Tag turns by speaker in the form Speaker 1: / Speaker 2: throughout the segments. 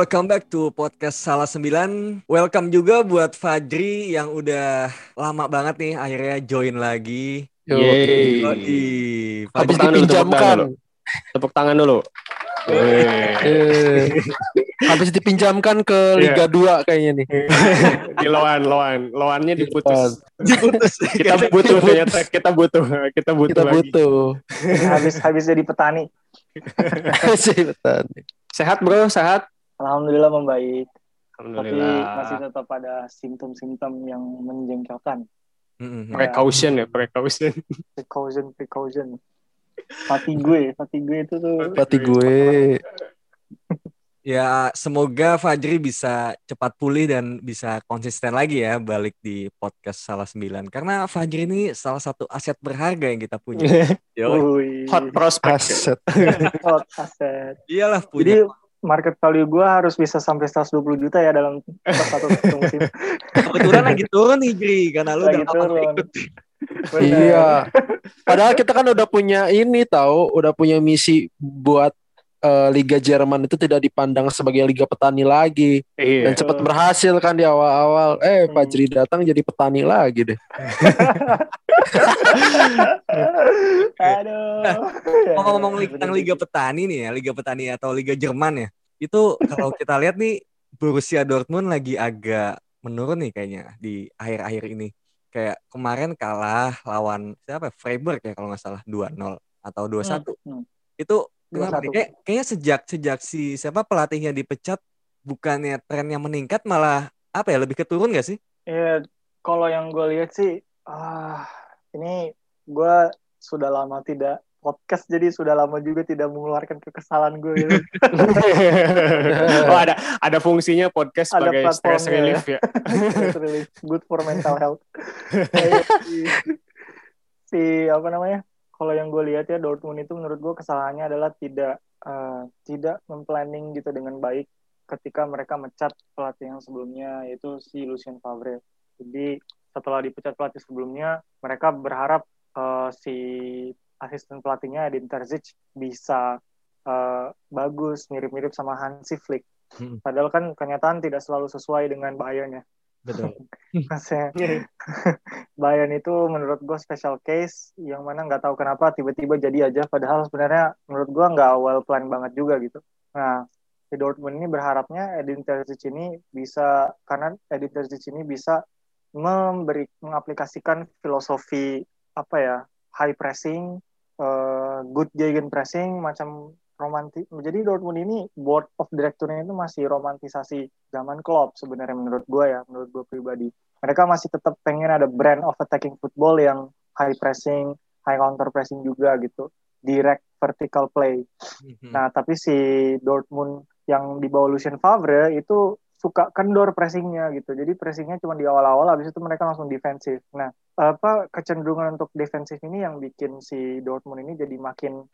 Speaker 1: Welcome back to podcast Salah Sembilan. Welcome juga buat Fajri yang udah lama banget nih akhirnya join lagi.
Speaker 2: Yeay. Habis
Speaker 1: Fajri,
Speaker 2: dipinjamkan. Tepuk tangan dulu.
Speaker 3: Eh, habis dipinjamkan ke Liga 2 kayaknya nih.
Speaker 2: Di lawan, lawan, lawannya diputus.
Speaker 1: diputus.
Speaker 2: Kita butuh ternyata, kita butuh, kita butuh
Speaker 3: Kita
Speaker 2: lagi.
Speaker 3: butuh.
Speaker 4: habis habis jadi petani.
Speaker 2: Sehat bro, sehat.
Speaker 4: Alhamdulillah membaik, tapi masih
Speaker 2: Alhamdulillah.
Speaker 4: tetap ada simptom-simptom yang menjengkelkan.
Speaker 1: Mm-mm.
Speaker 2: Precaution ya, precaution.
Speaker 4: Precaution, precaution. Fatigue, fatigue itu tuh
Speaker 3: Pati gue.
Speaker 1: Ya, semoga Fajri bisa cepat pulih dan bisa konsisten lagi ya balik di podcast Salah Sembilan. Karena Fajri ini salah satu aset berharga yang kita punya.
Speaker 2: Hot prospect.
Speaker 3: Aset.
Speaker 4: hot asset.
Speaker 1: Iyalah
Speaker 4: Jadi
Speaker 1: punya.
Speaker 4: Market value gue harus bisa sampai 120 juta ya dalam satu satu musim.
Speaker 1: Kebetulan lagi turun nih, Jri. Karena lu
Speaker 4: Lagi
Speaker 1: udah
Speaker 4: turun.
Speaker 1: ikut.
Speaker 3: Iya. Padahal kita kan udah punya ini tahu, udah punya misi buat eh, Liga Jerman itu tidak dipandang sebagai liga petani lagi
Speaker 2: Iya.
Speaker 3: dan cepat berhasil kan di awal-awal. Eh,
Speaker 4: Hmm.
Speaker 3: Fajri datang jadi petani lagi deh.
Speaker 4: Aduh.
Speaker 1: Ngomong-ngomong
Speaker 4: Ya,
Speaker 1: li- tentang. Liga Petani nih ya, Liga Petani atau Liga Jerman ya. Itu kalau kita lihat nih Borussia Dortmund lagi agak menurun nih kayaknya di akhir-akhir ini. Kayak kemarin kalah lawan siapa? ya? Freiburg ya kalau nggak salah 2-0 atau 2-1.
Speaker 4: Hmm, hmm.
Speaker 1: Itu kenapa
Speaker 4: 2-1.
Speaker 1: nih? Kayak, kayaknya sejak sejak si siapa pelatihnya dipecat bukannya trennya meningkat malah apa ya lebih keturun gak sih?
Speaker 4: Iya, kalau yang gue lihat sih, ah, ini gue sudah lama tidak podcast, jadi sudah lama juga tidak mengeluarkan kekesalan gue gitu.
Speaker 2: oh ada ada fungsinya podcast
Speaker 4: Ada
Speaker 2: sebagai stress
Speaker 4: platformnya
Speaker 2: relief ya.
Speaker 4: Really good for mental health. Si apa namanya? Kalau yang gue lihat ya Dortmund itu menurut gue kesalahannya adalah tidak eh, tidak memplanning gitu dengan baik ketika mereka mecat pelatih yang sebelumnya yaitu si Lucien Favre. Jadi setelah dipecat pelatih sebelumnya, mereka berharap eh, si asisten pelatihnya Edin Terzic bisa eh, bagus mirip-mirip sama Hansi Flick.
Speaker 1: Hmm.
Speaker 4: Padahal kan kenyataan tidak selalu sesuai dengan Bayern ya.
Speaker 1: Betul.
Speaker 4: Maksudnya Bayern itu menurut gue special case yang mana nggak tahu kenapa tiba-tiba jadi aja padahal sebenarnya menurut gue nggak well plan banget juga gitu. Nah di Dortmund ini berharapnya Edin Terzic ini bisa karena Edin Terzic ini bisa memberi mengaplikasikan filosofi apa ya high pressing, eh, good gegen pressing macam romantis. Jadi Dortmund ini board of directornya itu masih romantisasi zaman Klopp sebenarnya menurut gue ya, menurut gue pribadi. Mereka masih tetap pengen ada brand of attacking football yang high pressing, high counter pressing juga gitu, direct vertical play.
Speaker 1: Hmm.
Speaker 4: Nah, tapi si Dortmund yang di bawah Lucien Favre itu suka kendor pressingnya gitu. Jadi pressingnya cuma di awal-awal, habis itu mereka langsung defensif. Nah, apa kecenderungan untuk defensif ini yang bikin si Dortmund ini jadi makin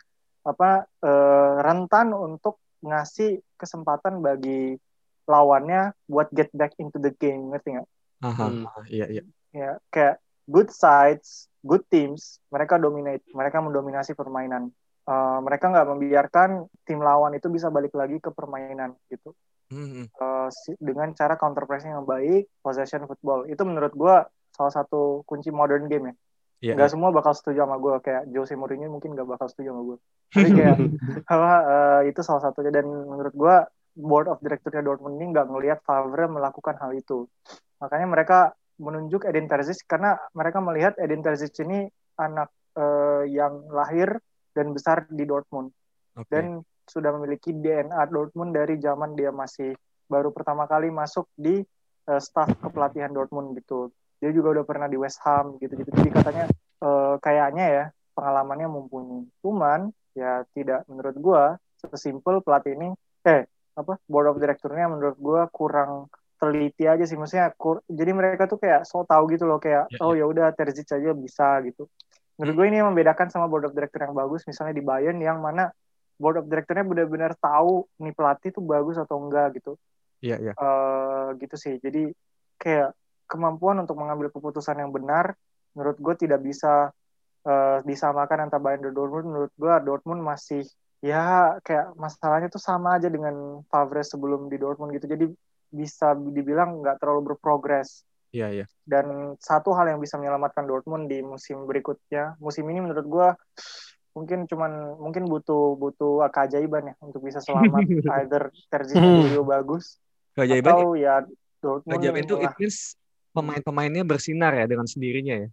Speaker 4: apa eh, rentan untuk ngasih kesempatan bagi lawannya buat get back into the game, ngerti nggak?
Speaker 2: Hmm.
Speaker 1: iya iya.
Speaker 4: Ya, kayak good sides, good teams, mereka dominate, mereka mendominasi permainan. Eh, mereka nggak membiarkan tim lawan itu bisa balik lagi ke permainan gitu.
Speaker 1: Hmm.
Speaker 4: Eh, si- dengan cara counter pressing yang baik, possession football. Itu menurut gua salah satu kunci modern game ya.
Speaker 1: Iya.
Speaker 4: Nggak semua bakal setuju sama gue kayak Jose Mourinho mungkin nggak bakal setuju sama gue. Tapi kayak apa eh, itu salah satunya dan menurut gue board of directornya Dortmund ini nggak ngelihat Favre melakukan hal itu. Makanya mereka menunjuk Edin Terzic karena mereka melihat Edin Terzic ini anak eh, yang lahir dan besar di Dortmund
Speaker 1: Oke.
Speaker 4: dan sudah memiliki DNA Dortmund dari zaman dia masih baru pertama kali masuk di eh, staff kepelatihan Dortmund gitu. Dia juga udah pernah di West Ham gitu-gitu. Jadi katanya eh, kayaknya ya pengalamannya mumpuni. Cuman ya tidak menurut gua sesimpel pelatih ini eh apa board of directornya menurut gua kurang teliti aja sih maksudnya kur- jadi mereka tuh kayak so tahu gitu loh kayak
Speaker 1: Ya,
Speaker 4: oh ya udah Terzic aja bisa gitu. Menurut gue ini yang membedakan sama board of director yang bagus misalnya di Bayern yang mana board of directornya benar-benar tahu nih pelatih tuh bagus atau enggak gitu.
Speaker 1: Iya iya.
Speaker 4: Gitu sih. Jadi kayak kemampuan untuk mengambil keputusan yang benar menurut gue tidak bisa eh, disamakan antara Bayern dan Dortmund. Menurut gue Dortmund masih ya kayak masalahnya tuh sama aja dengan Favre sebelum di Dortmund gitu. Jadi bisa dibilang nggak terlalu berprogres.
Speaker 1: Iya, iya.
Speaker 4: Dan satu hal yang bisa menyelamatkan Dortmund di musim berikutnya, musim ini menurut gue mungkin cuman mungkin butuh butuh keajaiban ya untuk bisa selamat either Terzic
Speaker 3: Hmm.
Speaker 4: Bagus
Speaker 1: Keajaiban
Speaker 4: atau ya Dortmund
Speaker 1: keajaiban itu it means pemain-pemainnya bersinar ya dengan sendirinya ya.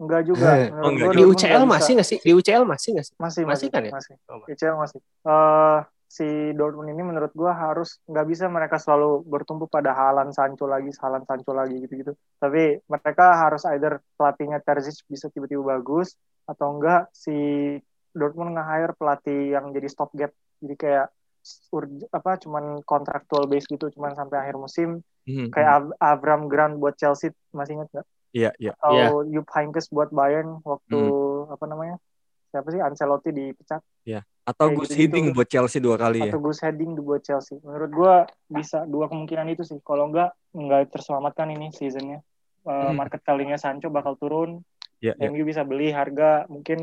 Speaker 4: enggak juga
Speaker 3: Eh,
Speaker 1: oh, enggak
Speaker 2: Di UCL masih nggak sih? Di UCL masih nggak sih?
Speaker 4: masih
Speaker 2: Masih
Speaker 4: masih
Speaker 2: kan ya?
Speaker 4: masih
Speaker 2: Oh,
Speaker 4: UCL masih Eh, si Dortmund ini menurut gua harus nggak bisa mereka selalu bertumpu pada Halan Sancho lagi Halan Sancho lagi gitu-gitu tapi mereka harus either pelatihnya Terzic bisa tiba-tiba bagus atau enggak si Dortmund nge-hire pelatih yang jadi stopgap jadi kayak ur- apa cuman kontraktual base gitu cuman sampai akhir musim
Speaker 1: Mhm,
Speaker 4: kayak Av- Avram Grant buat Chelsea masih ingat nggak
Speaker 1: Iya, iya.
Speaker 4: atau Jupp Heynckes buat Bayern waktu apa namanya siapa sih Ancelotti dipecat
Speaker 1: Atau
Speaker 4: Kayak
Speaker 1: Gus
Speaker 4: gitu-gitu.
Speaker 1: Hiddink buat Chelsea dua kali ya.
Speaker 4: atau Gus Heading buat Chelsea. Menurut gua bisa dua kemungkinan itu sih. Kalau enggak enggak terselamatkan ini seasonnya. Uh,
Speaker 1: Hmm.
Speaker 4: Market value-nya Sancho bakal turun.
Speaker 1: Iya, iya.
Speaker 4: MU bisa beli harga mungkin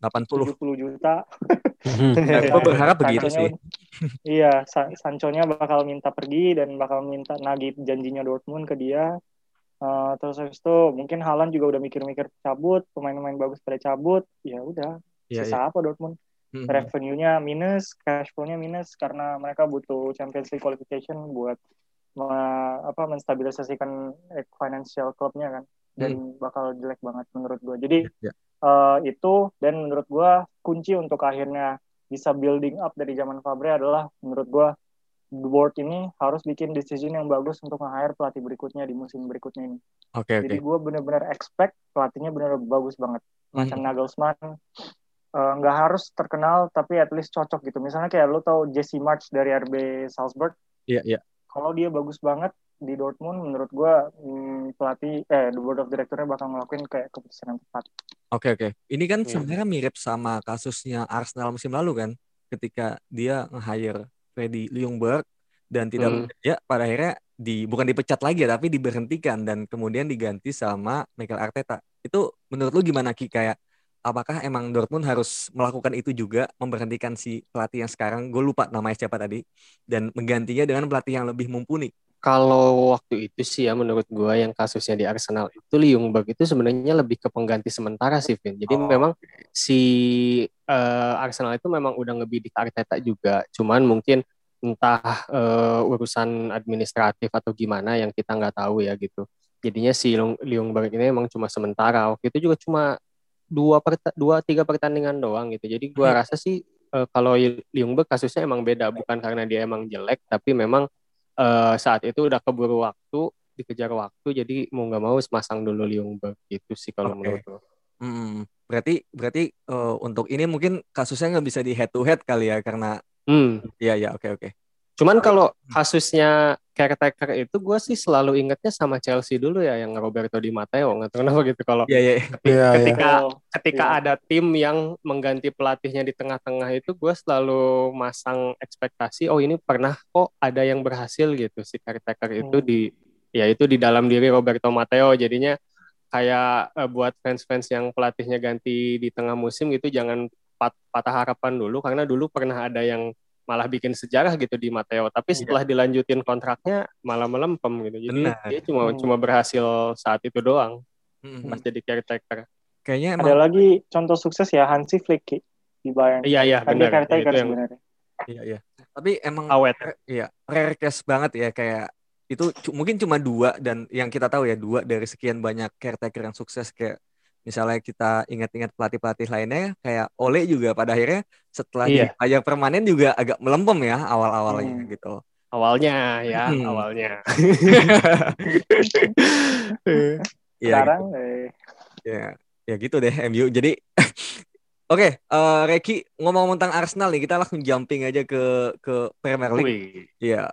Speaker 1: 80.
Speaker 4: 70 juta.
Speaker 1: Nah, gua berharap begitu
Speaker 4: Sancho-nya-
Speaker 1: sih.
Speaker 4: Iya, Sa- Sancho-nya bakal minta pergi dan bakal minta nagih janjinya Dortmund ke dia. Uh, terus habis itu mungkin Haaland juga udah mikir-mikir cabut, pemain-pemain bagus pada cabut. Ya udah,
Speaker 1: Iya,
Speaker 4: sisa
Speaker 1: iya.
Speaker 4: apa Dortmund?
Speaker 1: Mhm.
Speaker 4: revenue-nya minus, cash flow-nya minus karena mereka butuh Champions League qualification buat me- apa menstabilisasikan eh, financial club-nya kan dan bakal jelek banget menurut gue. Jadi
Speaker 1: Ya.
Speaker 4: Eh, itu dan menurut gue kunci untuk akhirnya bisa building up dari zaman Fabre adalah menurut gue the board ini harus bikin decision yang bagus untuk nge-hire pelatih berikutnya di musim berikutnya ini.
Speaker 1: Oke,
Speaker 4: Jadi
Speaker 1: oke.
Speaker 4: gue bener-bener expect pelatihnya bener bagus banget. Macam
Speaker 1: Mhm.
Speaker 4: Nagelsmann eh, nggak harus terkenal tapi at least cocok gitu. Misalnya kayak lo tau Jesse March dari RB Salzburg.
Speaker 1: Iya, iya.
Speaker 4: Kalau dia bagus banget di Dortmund, menurut gue hmm, pelatih eh the board of directornya bakal ngelakuin kayak keputusan yang tepat.
Speaker 1: Oke, oke. Ini kan
Speaker 2: Iya.
Speaker 1: sebenarnya mirip sama kasusnya Arsenal musim lalu kan, ketika dia nge-hire Freddy Ljungberg dan tidak
Speaker 2: Hmm.
Speaker 1: bekerja, pada akhirnya di bukan dipecat lagi ya, tapi diberhentikan dan kemudian diganti sama Mikel Arteta. Itu menurut lu gimana Ki? Kayak apakah emang Dortmund harus melakukan itu juga, memberhentikan si pelatih yang sekarang, gue lupa namanya siapa tadi, dan menggantinya dengan pelatih yang lebih mumpuni?
Speaker 2: Kalau waktu itu sih ya menurut gua yang kasusnya di Arsenal itu Ljungberg itu sebenarnya lebih ke pengganti sementara sih Vin. Jadi
Speaker 1: Oh.
Speaker 2: memang si eh, Arsenal itu memang udah ngebidik Arteta juga. Cuman mungkin entah eh, urusan administratif atau gimana yang kita nggak tahu ya gitu. Jadinya si Ljungberg ini emang cuma sementara. Waktu itu juga cuma dua perta- dua tiga pertandingan doang gitu. Jadi gua
Speaker 1: Hmm.
Speaker 2: rasa sih eh, kalau Ljungberg kasusnya emang beda bukan karena dia emang jelek tapi memang eh, saat itu udah keburu waktu dikejar waktu jadi mau nggak mau masang dulu Ljungberg gitu sih kalau
Speaker 1: Oke.
Speaker 2: menurut gue.
Speaker 1: Hmm, berarti berarti eh, untuk ini mungkin kasusnya nggak bisa di head to head kali ya karena
Speaker 2: Hmm.
Speaker 1: ya ya oke oke.
Speaker 2: Cuman kalau kasusnya caretaker itu gue sih selalu ingetnya sama Chelsea dulu ya yang Roberto Di Matteo nggak tahu kenapa gitu kalau
Speaker 1: Iya iya.
Speaker 3: Iya, iya.
Speaker 2: ketika
Speaker 4: Oh,
Speaker 2: ketika
Speaker 4: Iya.
Speaker 2: ada tim yang mengganti pelatihnya di tengah-tengah itu gue selalu masang ekspektasi oh ini pernah kok ada yang berhasil gitu si caretaker itu
Speaker 4: Hmm.
Speaker 2: di ya itu di dalam diri Roberto Matteo jadinya kayak eh, buat fans-fans yang pelatihnya ganti di tengah musim gitu jangan pat- patah harapan dulu karena dulu pernah ada yang malah bikin sejarah gitu di Matteo tapi
Speaker 1: Iya.
Speaker 2: setelah dilanjutin kontraknya malah melempem gitu jadi
Speaker 1: Benar.
Speaker 2: dia cuma
Speaker 4: Hmm.
Speaker 2: cuma berhasil saat itu doang
Speaker 1: Hmm,
Speaker 2: pas jadi caretaker
Speaker 1: Kayaknya
Speaker 4: Ada
Speaker 1: emang
Speaker 4: lagi contoh sukses ya Hansi Flick Ki, di Bayern.
Speaker 2: iya iya
Speaker 4: Kan
Speaker 2: benar
Speaker 4: caretaker
Speaker 2: yang
Speaker 4: sebenarnya.
Speaker 1: iya iya. Tapi emang
Speaker 2: awet
Speaker 1: iya rare case banget ya kayak itu mungkin cuma dua dan yang kita tahu ya dua dari sekian banyak caretaker yang sukses kayak misalnya kita ingat-ingat pelatih-pelatih lainnya kayak Ole juga pada akhirnya setelah
Speaker 2: Iya.
Speaker 1: dibayar permanen juga agak melempem ya awal-awalnya
Speaker 4: Hmm.
Speaker 1: gitu.
Speaker 2: awalnya ya
Speaker 1: Hmm.
Speaker 2: awalnya
Speaker 1: Iya
Speaker 4: Sekarang
Speaker 1: gitu.
Speaker 4: eh,
Speaker 1: Ya, ya gitu deh MU. Jadi Oke, eh Reki ngomong tentang Arsenal nih, kita langsung jumping aja ke ke Premier League. Iya.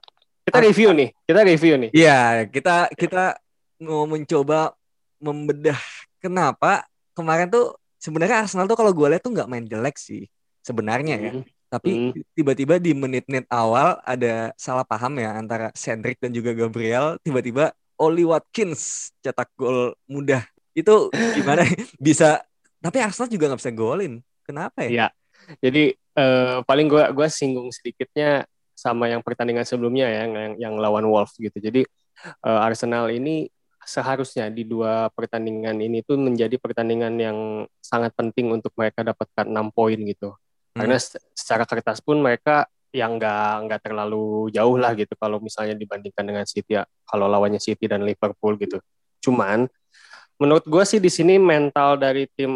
Speaker 2: kita review nih kita review nih
Speaker 1: Iya, kita kita mau mencoba membedah kenapa kemarin tuh sebenarnya Arsenal tuh kalau gue lihat tuh nggak main jelek sih sebenarnya ya.
Speaker 2: Hmm.
Speaker 1: Tapi
Speaker 2: Hmm.
Speaker 1: tiba-tiba di menit-menit awal ada salah paham ya antara Cedric dan juga Gabriel. Tiba-tiba Oli Watkins cetak gol mudah. Itu gimana bisa? Tapi Arsenal juga nggak bisa golin. Kenapa ya?
Speaker 2: Iya. Jadi uh, paling gue gua singgung sedikitnya sama yang pertandingan sebelumnya ya yang yang lawan Wolves gitu. Jadi uh, Arsenal ini seharusnya di dua pertandingan ini tuh menjadi pertandingan yang sangat penting untuk mereka dapatkan enam poin gitu. Hmm. Karena secara kertas pun mereka yang nggak nggak terlalu jauh lah gitu kalau misalnya dibandingkan dengan City ya kalau lawannya City dan Liverpool gitu. Cuman menurut gue sih di sini mental dari tim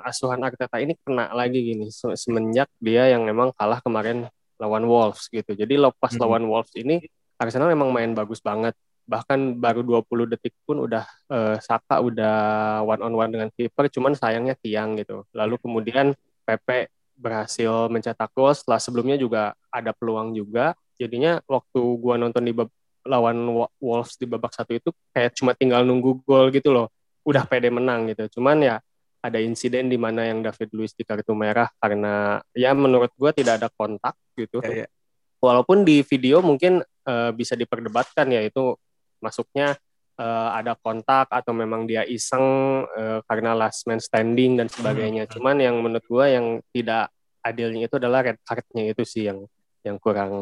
Speaker 2: asuhan Arteta ini kena lagi gini semenjak dia yang memang kalah kemarin lawan Wolves gitu. Jadi lepas hmm. lawan Wolves ini Arsenal memang main bagus banget. Bahkan baru 20 detik pun udah uh, Saka udah one on one dengan kiper cuman sayangnya tiang gitu. Lalu kemudian Pepe berhasil mencetak gol. Setelah sebelumnya juga ada peluang juga. Jadinya waktu gua nonton di lawan Wolves di babak satu itu kayak cuma tinggal nunggu gol gitu loh. Udah pede menang gitu. Cuman ya ada insiden di mana yang David Luiz di kartu merah karena ya menurut gua tidak ada kontak gitu. Ya, ya. walaupun di video mungkin uh, bisa diperdebatkan ya itu masuknya uh, ada kontak atau memang dia iseng uh, karena last man standing dan sebagainya. Hmm. Cuman yang menurut gue yang tidak adilnya itu adalah red cardnya itu sih yang yang kurang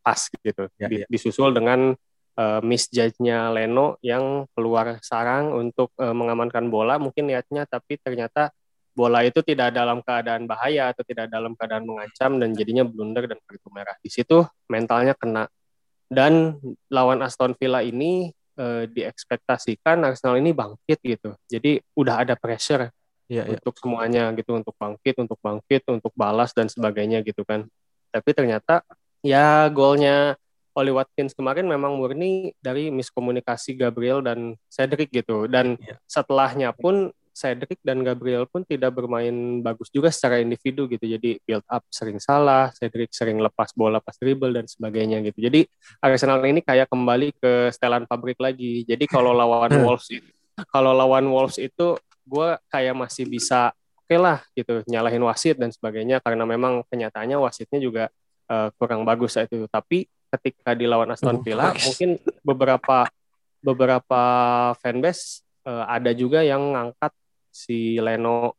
Speaker 2: pas gitu. Ya, ya. Disusul dengan uh, misjudge-nya Leno yang keluar sarang untuk uh, mengamankan bola mungkin niatnya tapi ternyata bola itu tidak dalam keadaan bahaya atau tidak dalam keadaan mengancam dan jadinya blunder dan kartu merah. Di situ mentalnya kena. Dan lawan Aston Villa ini uh, diekspektasikan Arsenal ini bangkit gitu. Jadi udah ada pressure ya, untuk ya. semuanya gitu, untuk bangkit, untuk bangkit, untuk balas dan sebagainya gitu kan. Tapi ternyata ya golnya Oli Watkins kemarin memang murni dari miskomunikasi Gabriel dan Cedric gitu. Dan ya. setelahnya pun Cedric dan Gabriel pun tidak bermain bagus juga secara individu gitu. Jadi build up sering salah, Cedric sering lepas bola pas dribble dan sebagainya gitu. Jadi Arsenal ini kayak kembali ke setelan pabrik lagi. Jadi kalau lawan Wolves itu, kalau lawan Wolves itu gue kayak masih bisa oke okay lah gitu nyalahin wasit dan sebagainya karena memang kenyataannya wasitnya juga uh, kurang bagus saat itu. Tapi ketika di lawan Aston Villa mungkin beberapa beberapa fanbase uh, ada juga yang ngangkat si Leno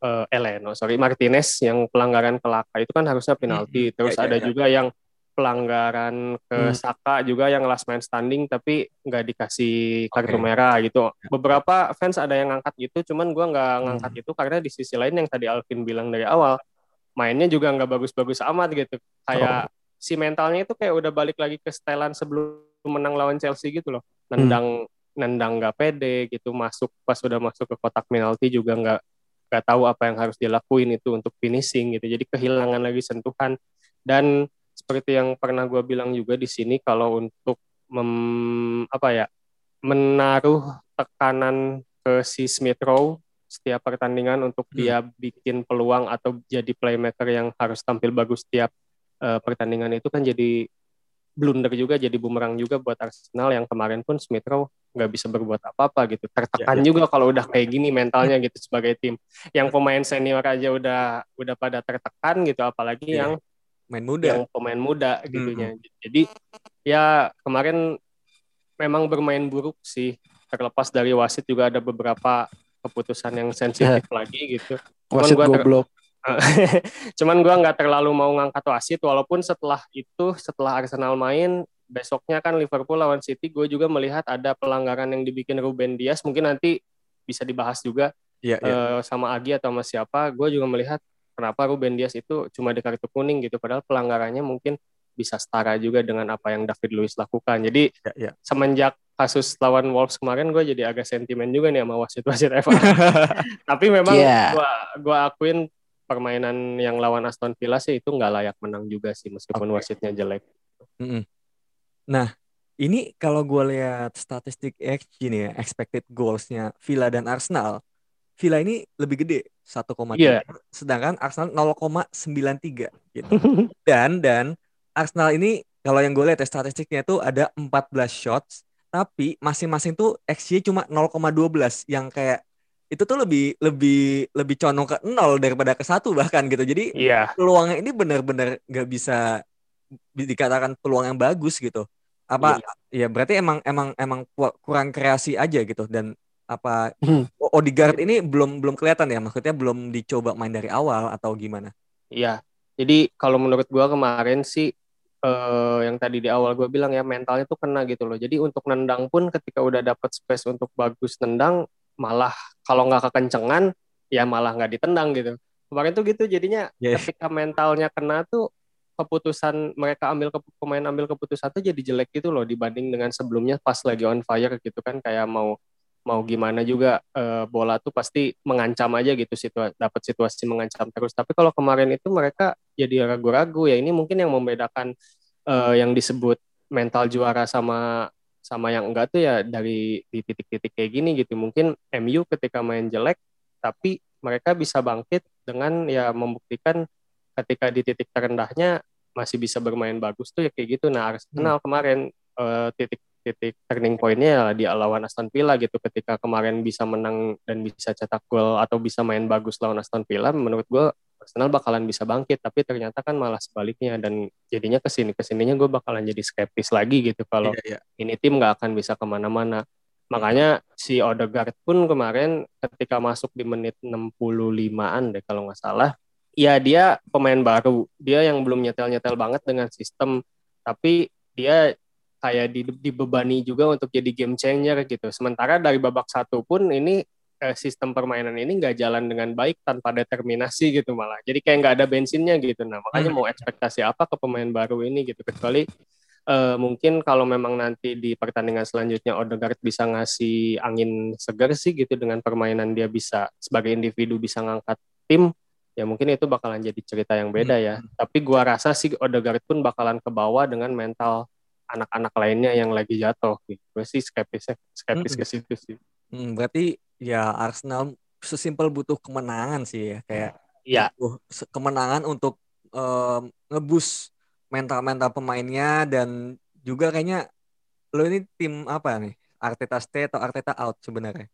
Speaker 2: uh, eh Leno sorry Martinez yang pelanggaran kelaka itu kan harusnya penalti. Hmm. Terus ya, ada ya, juga yang pelanggaran ke hmm. Saka juga yang last man standing tapi nggak dikasih kartu okay. merah gitu. Ya. Beberapa fans ada yang ngangkat gitu, cuman gua nggak hmm. ngangkat hmm. itu karena di sisi lain yang tadi Alvin bilang dari awal mainnya juga nggak bagus-bagus amat gitu. Kayak oh. si mentalnya itu kayak udah balik lagi ke setelan sebelum menang lawan Chelsea gitu loh. Nendang hmm nendang nggak pede gitu masuk pas sudah masuk ke kotak penalti juga nggak nggak tahu apa yang harus dilakuin itu untuk finishing gitu jadi kehilangan lagi sentuhan dan seperti yang pernah gue bilang juga di sini kalau untuk mem, apa ya menaruh tekanan ke si Smith Rowe setiap pertandingan untuk hmm. dia bikin peluang atau jadi playmaker yang harus tampil bagus setiap uh, pertandingan itu kan jadi blunder juga jadi bumerang juga buat Arsenal yang kemarin pun Smith Rowe nggak bisa berbuat apa-apa gitu tertekan ya, ya. juga kalau udah kayak gini mentalnya gitu sebagai tim yang pemain senior aja udah udah pada tertekan gitu apalagi ya. yang
Speaker 1: main muda
Speaker 2: yang pemain muda gitunya hmm. jadi ya kemarin memang bermain buruk sih terlepas dari wasit juga ada beberapa keputusan yang sensitif ya. lagi gitu
Speaker 3: wasit goblok
Speaker 2: cuman gue nggak terlalu mau ngangkat wasit walaupun setelah itu setelah Arsenal main besoknya kan Liverpool lawan City gue juga melihat ada pelanggaran yang dibikin Ruben Dias mungkin nanti bisa dibahas juga yeah, yeah. Uh, sama Agi atau sama siapa gue juga melihat kenapa Ruben Dias itu cuma di kartu kuning gitu padahal pelanggarannya mungkin bisa setara juga dengan apa yang David Luiz lakukan jadi yeah, yeah. semenjak kasus lawan Wolves kemarin gue jadi agak sentimen juga nih sama wasit-wasit Eva tapi memang yeah. gue gue akuin permainan yang lawan Aston Villa sih itu nggak layak menang juga sih meskipun okay. wasitnya jelek.
Speaker 1: Mm -hmm. Nah, ini kalau gue lihat statistik XG nih ya, expected goalsnya Villa dan Arsenal, Villa ini lebih gede 1,3, yeah. sedangkan Arsenal 0,93 gitu. dan dan Arsenal ini kalau yang gue lihat ya, statistiknya itu ada 14 shots, tapi masing-masing tuh XG cuma 0,12 yang kayak itu tuh lebih lebih lebih condong ke nol daripada ke satu bahkan gitu jadi
Speaker 2: yeah.
Speaker 1: peluangnya ini benar-benar nggak bisa dikatakan peluang yang bagus gitu apa yeah. ya berarti emang emang emang kurang kreasi aja gitu dan apa hmm. Odegaard ini belum belum kelihatan ya maksudnya belum dicoba main dari awal atau gimana
Speaker 2: Iya. Jadi kalau menurut gua kemarin sih eh, yang tadi di awal gua bilang ya mentalnya tuh kena gitu loh. Jadi untuk nendang pun ketika udah dapat space untuk bagus nendang malah kalau nggak kekencengan ya malah nggak ditendang gitu. Kemarin tuh gitu jadinya
Speaker 1: Yes.
Speaker 2: ketika mentalnya kena tuh keputusan mereka ambil ke, pemain ambil keputusan tuh jadi jelek gitu loh dibanding dengan sebelumnya pas lagi on fire gitu kan kayak mau mau gimana juga eh, bola tuh pasti mengancam aja gitu situa dapat situasi mengancam terus tapi kalau kemarin itu mereka jadi ragu-ragu ya ini mungkin yang membedakan eh, yang disebut mental juara sama sama yang enggak tuh ya dari di titik-titik kayak gini gitu. Mungkin MU ketika main jelek tapi mereka bisa bangkit dengan ya membuktikan ketika di titik terendahnya masih bisa bermain bagus tuh ya kayak gitu. Nah Arsenal kemarin eh, titik titik turning point-nya ya di lawan Aston Villa gitu. Ketika kemarin bisa menang dan bisa cetak gol atau bisa main bagus lawan Aston Villa menurut gue Arsenal bakalan bisa bangkit tapi ternyata kan malah sebaliknya dan jadinya ke sini ke sininya gue bakalan jadi skeptis lagi gitu kalau
Speaker 1: Iya, iya.
Speaker 2: ini tim nggak akan bisa ke mana-mana makanya si Odegaard pun kemarin ketika masuk di menit 65an deh kalau nggak salah ya dia pemain baru dia yang belum nyetel-nyetel banget dengan sistem tapi dia kayak di- dibebani juga untuk jadi game changer gitu. Sementara dari babak satu pun ini sistem permainan ini nggak jalan dengan baik tanpa determinasi gitu malah. Jadi kayak nggak ada bensinnya gitu. Nah makanya mau ekspektasi apa ke pemain baru ini gitu. Kecuali eh, mungkin kalau memang nanti di pertandingan selanjutnya Odegaard bisa ngasih angin segar sih gitu dengan permainan dia bisa sebagai individu bisa ngangkat tim ya mungkin itu bakalan jadi cerita yang beda ya. Tapi gua rasa sih Odegaard pun bakalan ke bawah dengan mental anak-anak lainnya yang lagi jatuh. Gitu. Gue sih skeptis skeptis
Speaker 1: Mm-mm.
Speaker 2: ke situ sih.
Speaker 1: Hmm, berarti ya Arsenal sesimpel butuh kemenangan sih ya kayak
Speaker 2: Iya.
Speaker 1: butuh kemenangan untuk em, ngebus mental-mental pemainnya dan juga kayaknya lo ini tim apa nih Arteta stay atau Arteta out sebenarnya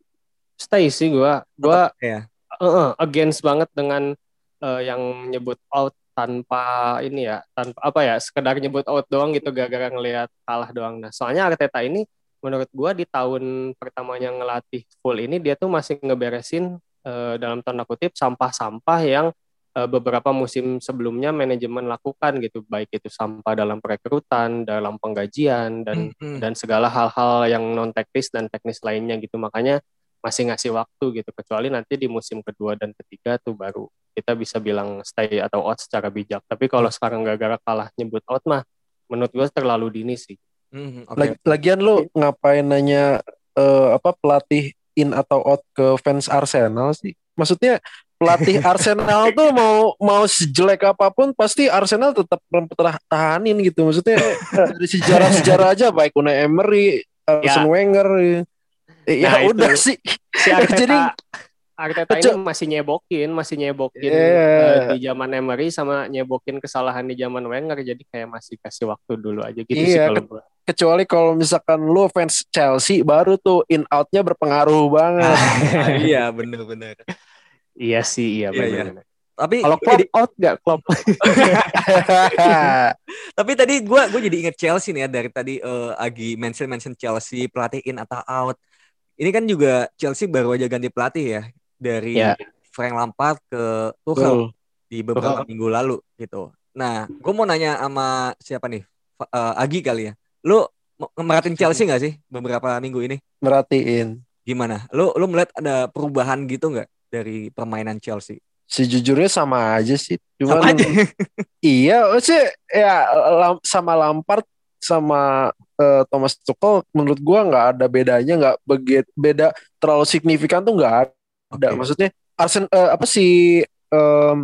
Speaker 2: Stay sih gua. Gua
Speaker 1: ya
Speaker 2: eh, against banget dengan eh, yang nyebut out tanpa ini ya, tanpa apa ya, sekedar nyebut out doang gitu gara-gara ngelihat kalah doang. Nah, soalnya Arteta ini menurut gua di tahun pertamanya ngelatih full ini dia tuh masih ngeberesin eh, dalam tanda kutip sampah-sampah yang eh, beberapa musim sebelumnya manajemen lakukan gitu, baik itu sampah dalam perekrutan, dalam penggajian dan
Speaker 1: Hmm,
Speaker 2: dan segala hal-hal yang non teknis dan teknis lainnya gitu. Makanya masih ngasih waktu gitu. Kecuali nanti di musim kedua dan ketiga tuh baru kita bisa bilang stay atau out secara bijak. Tapi kalau sekarang gara-gara kalah nyebut out mah menurut gue terlalu dini sih
Speaker 1: oke
Speaker 3: Lag- Lagian lu ngapain nanya eh, apa pelatih in atau out ke fans Arsenal sih? Maksudnya pelatih Arsenal tuh mau mau sejelek apa pun pasti Arsenal tetap mempertahanin gitu. Maksudnya dari sejarah-sejarah aja baik Unai Emery, Arsene Wenger. Eh, Ya,
Speaker 2: Nah, itu.
Speaker 3: udah sih.
Speaker 2: si Arteta
Speaker 3: Jadi
Speaker 2: Arteta ini masih nyebokin masih nyebokin
Speaker 3: Iya.
Speaker 2: eh, di zaman Emery sama nyebokin kesalahan di zaman Wenger jadi kayak masih kasih waktu dulu aja gitu sih
Speaker 3: Iya,
Speaker 2: kalau gue
Speaker 3: kecuali kalau misalkan lu fans Chelsea baru tuh in outnya berpengaruh banget.
Speaker 1: Ah, iya bener-bener
Speaker 2: iya sih iya
Speaker 1: Iya, iya.
Speaker 2: benar
Speaker 1: tapi
Speaker 2: kalau Klopp
Speaker 1: jadi-
Speaker 2: out nggak Klopp
Speaker 1: tapi tadi gue gue jadi inget Chelsea nih ya dari tadi eh, Agi mention mention Chelsea pelatih in atau out ini kan juga Chelsea baru aja ganti pelatih ya dari
Speaker 2: Ya.
Speaker 1: Frank Lampard ke Tuchel di beberapa minggu lalu gitu. Nah, gue mau nanya sama siapa nih? Eh, Agi kali ya. Lu merhatiin Chelsea nggak sih beberapa minggu ini?
Speaker 3: Merhatiin.
Speaker 1: Gimana? Lu lu melihat ada perubahan gitu nggak dari permainan Chelsea?
Speaker 3: Sejujurnya sama aja sih.
Speaker 1: Sama
Speaker 3: Cuman
Speaker 1: aja.
Speaker 3: iya sih ya sama Lampard sama eh, Thomas Tuchel menurut gua nggak ada bedanya nggak begitu beda terlalu signifikan tuh nggak ada.
Speaker 1: Oke.
Speaker 3: Maksudnya Arsen eh, apa sih em,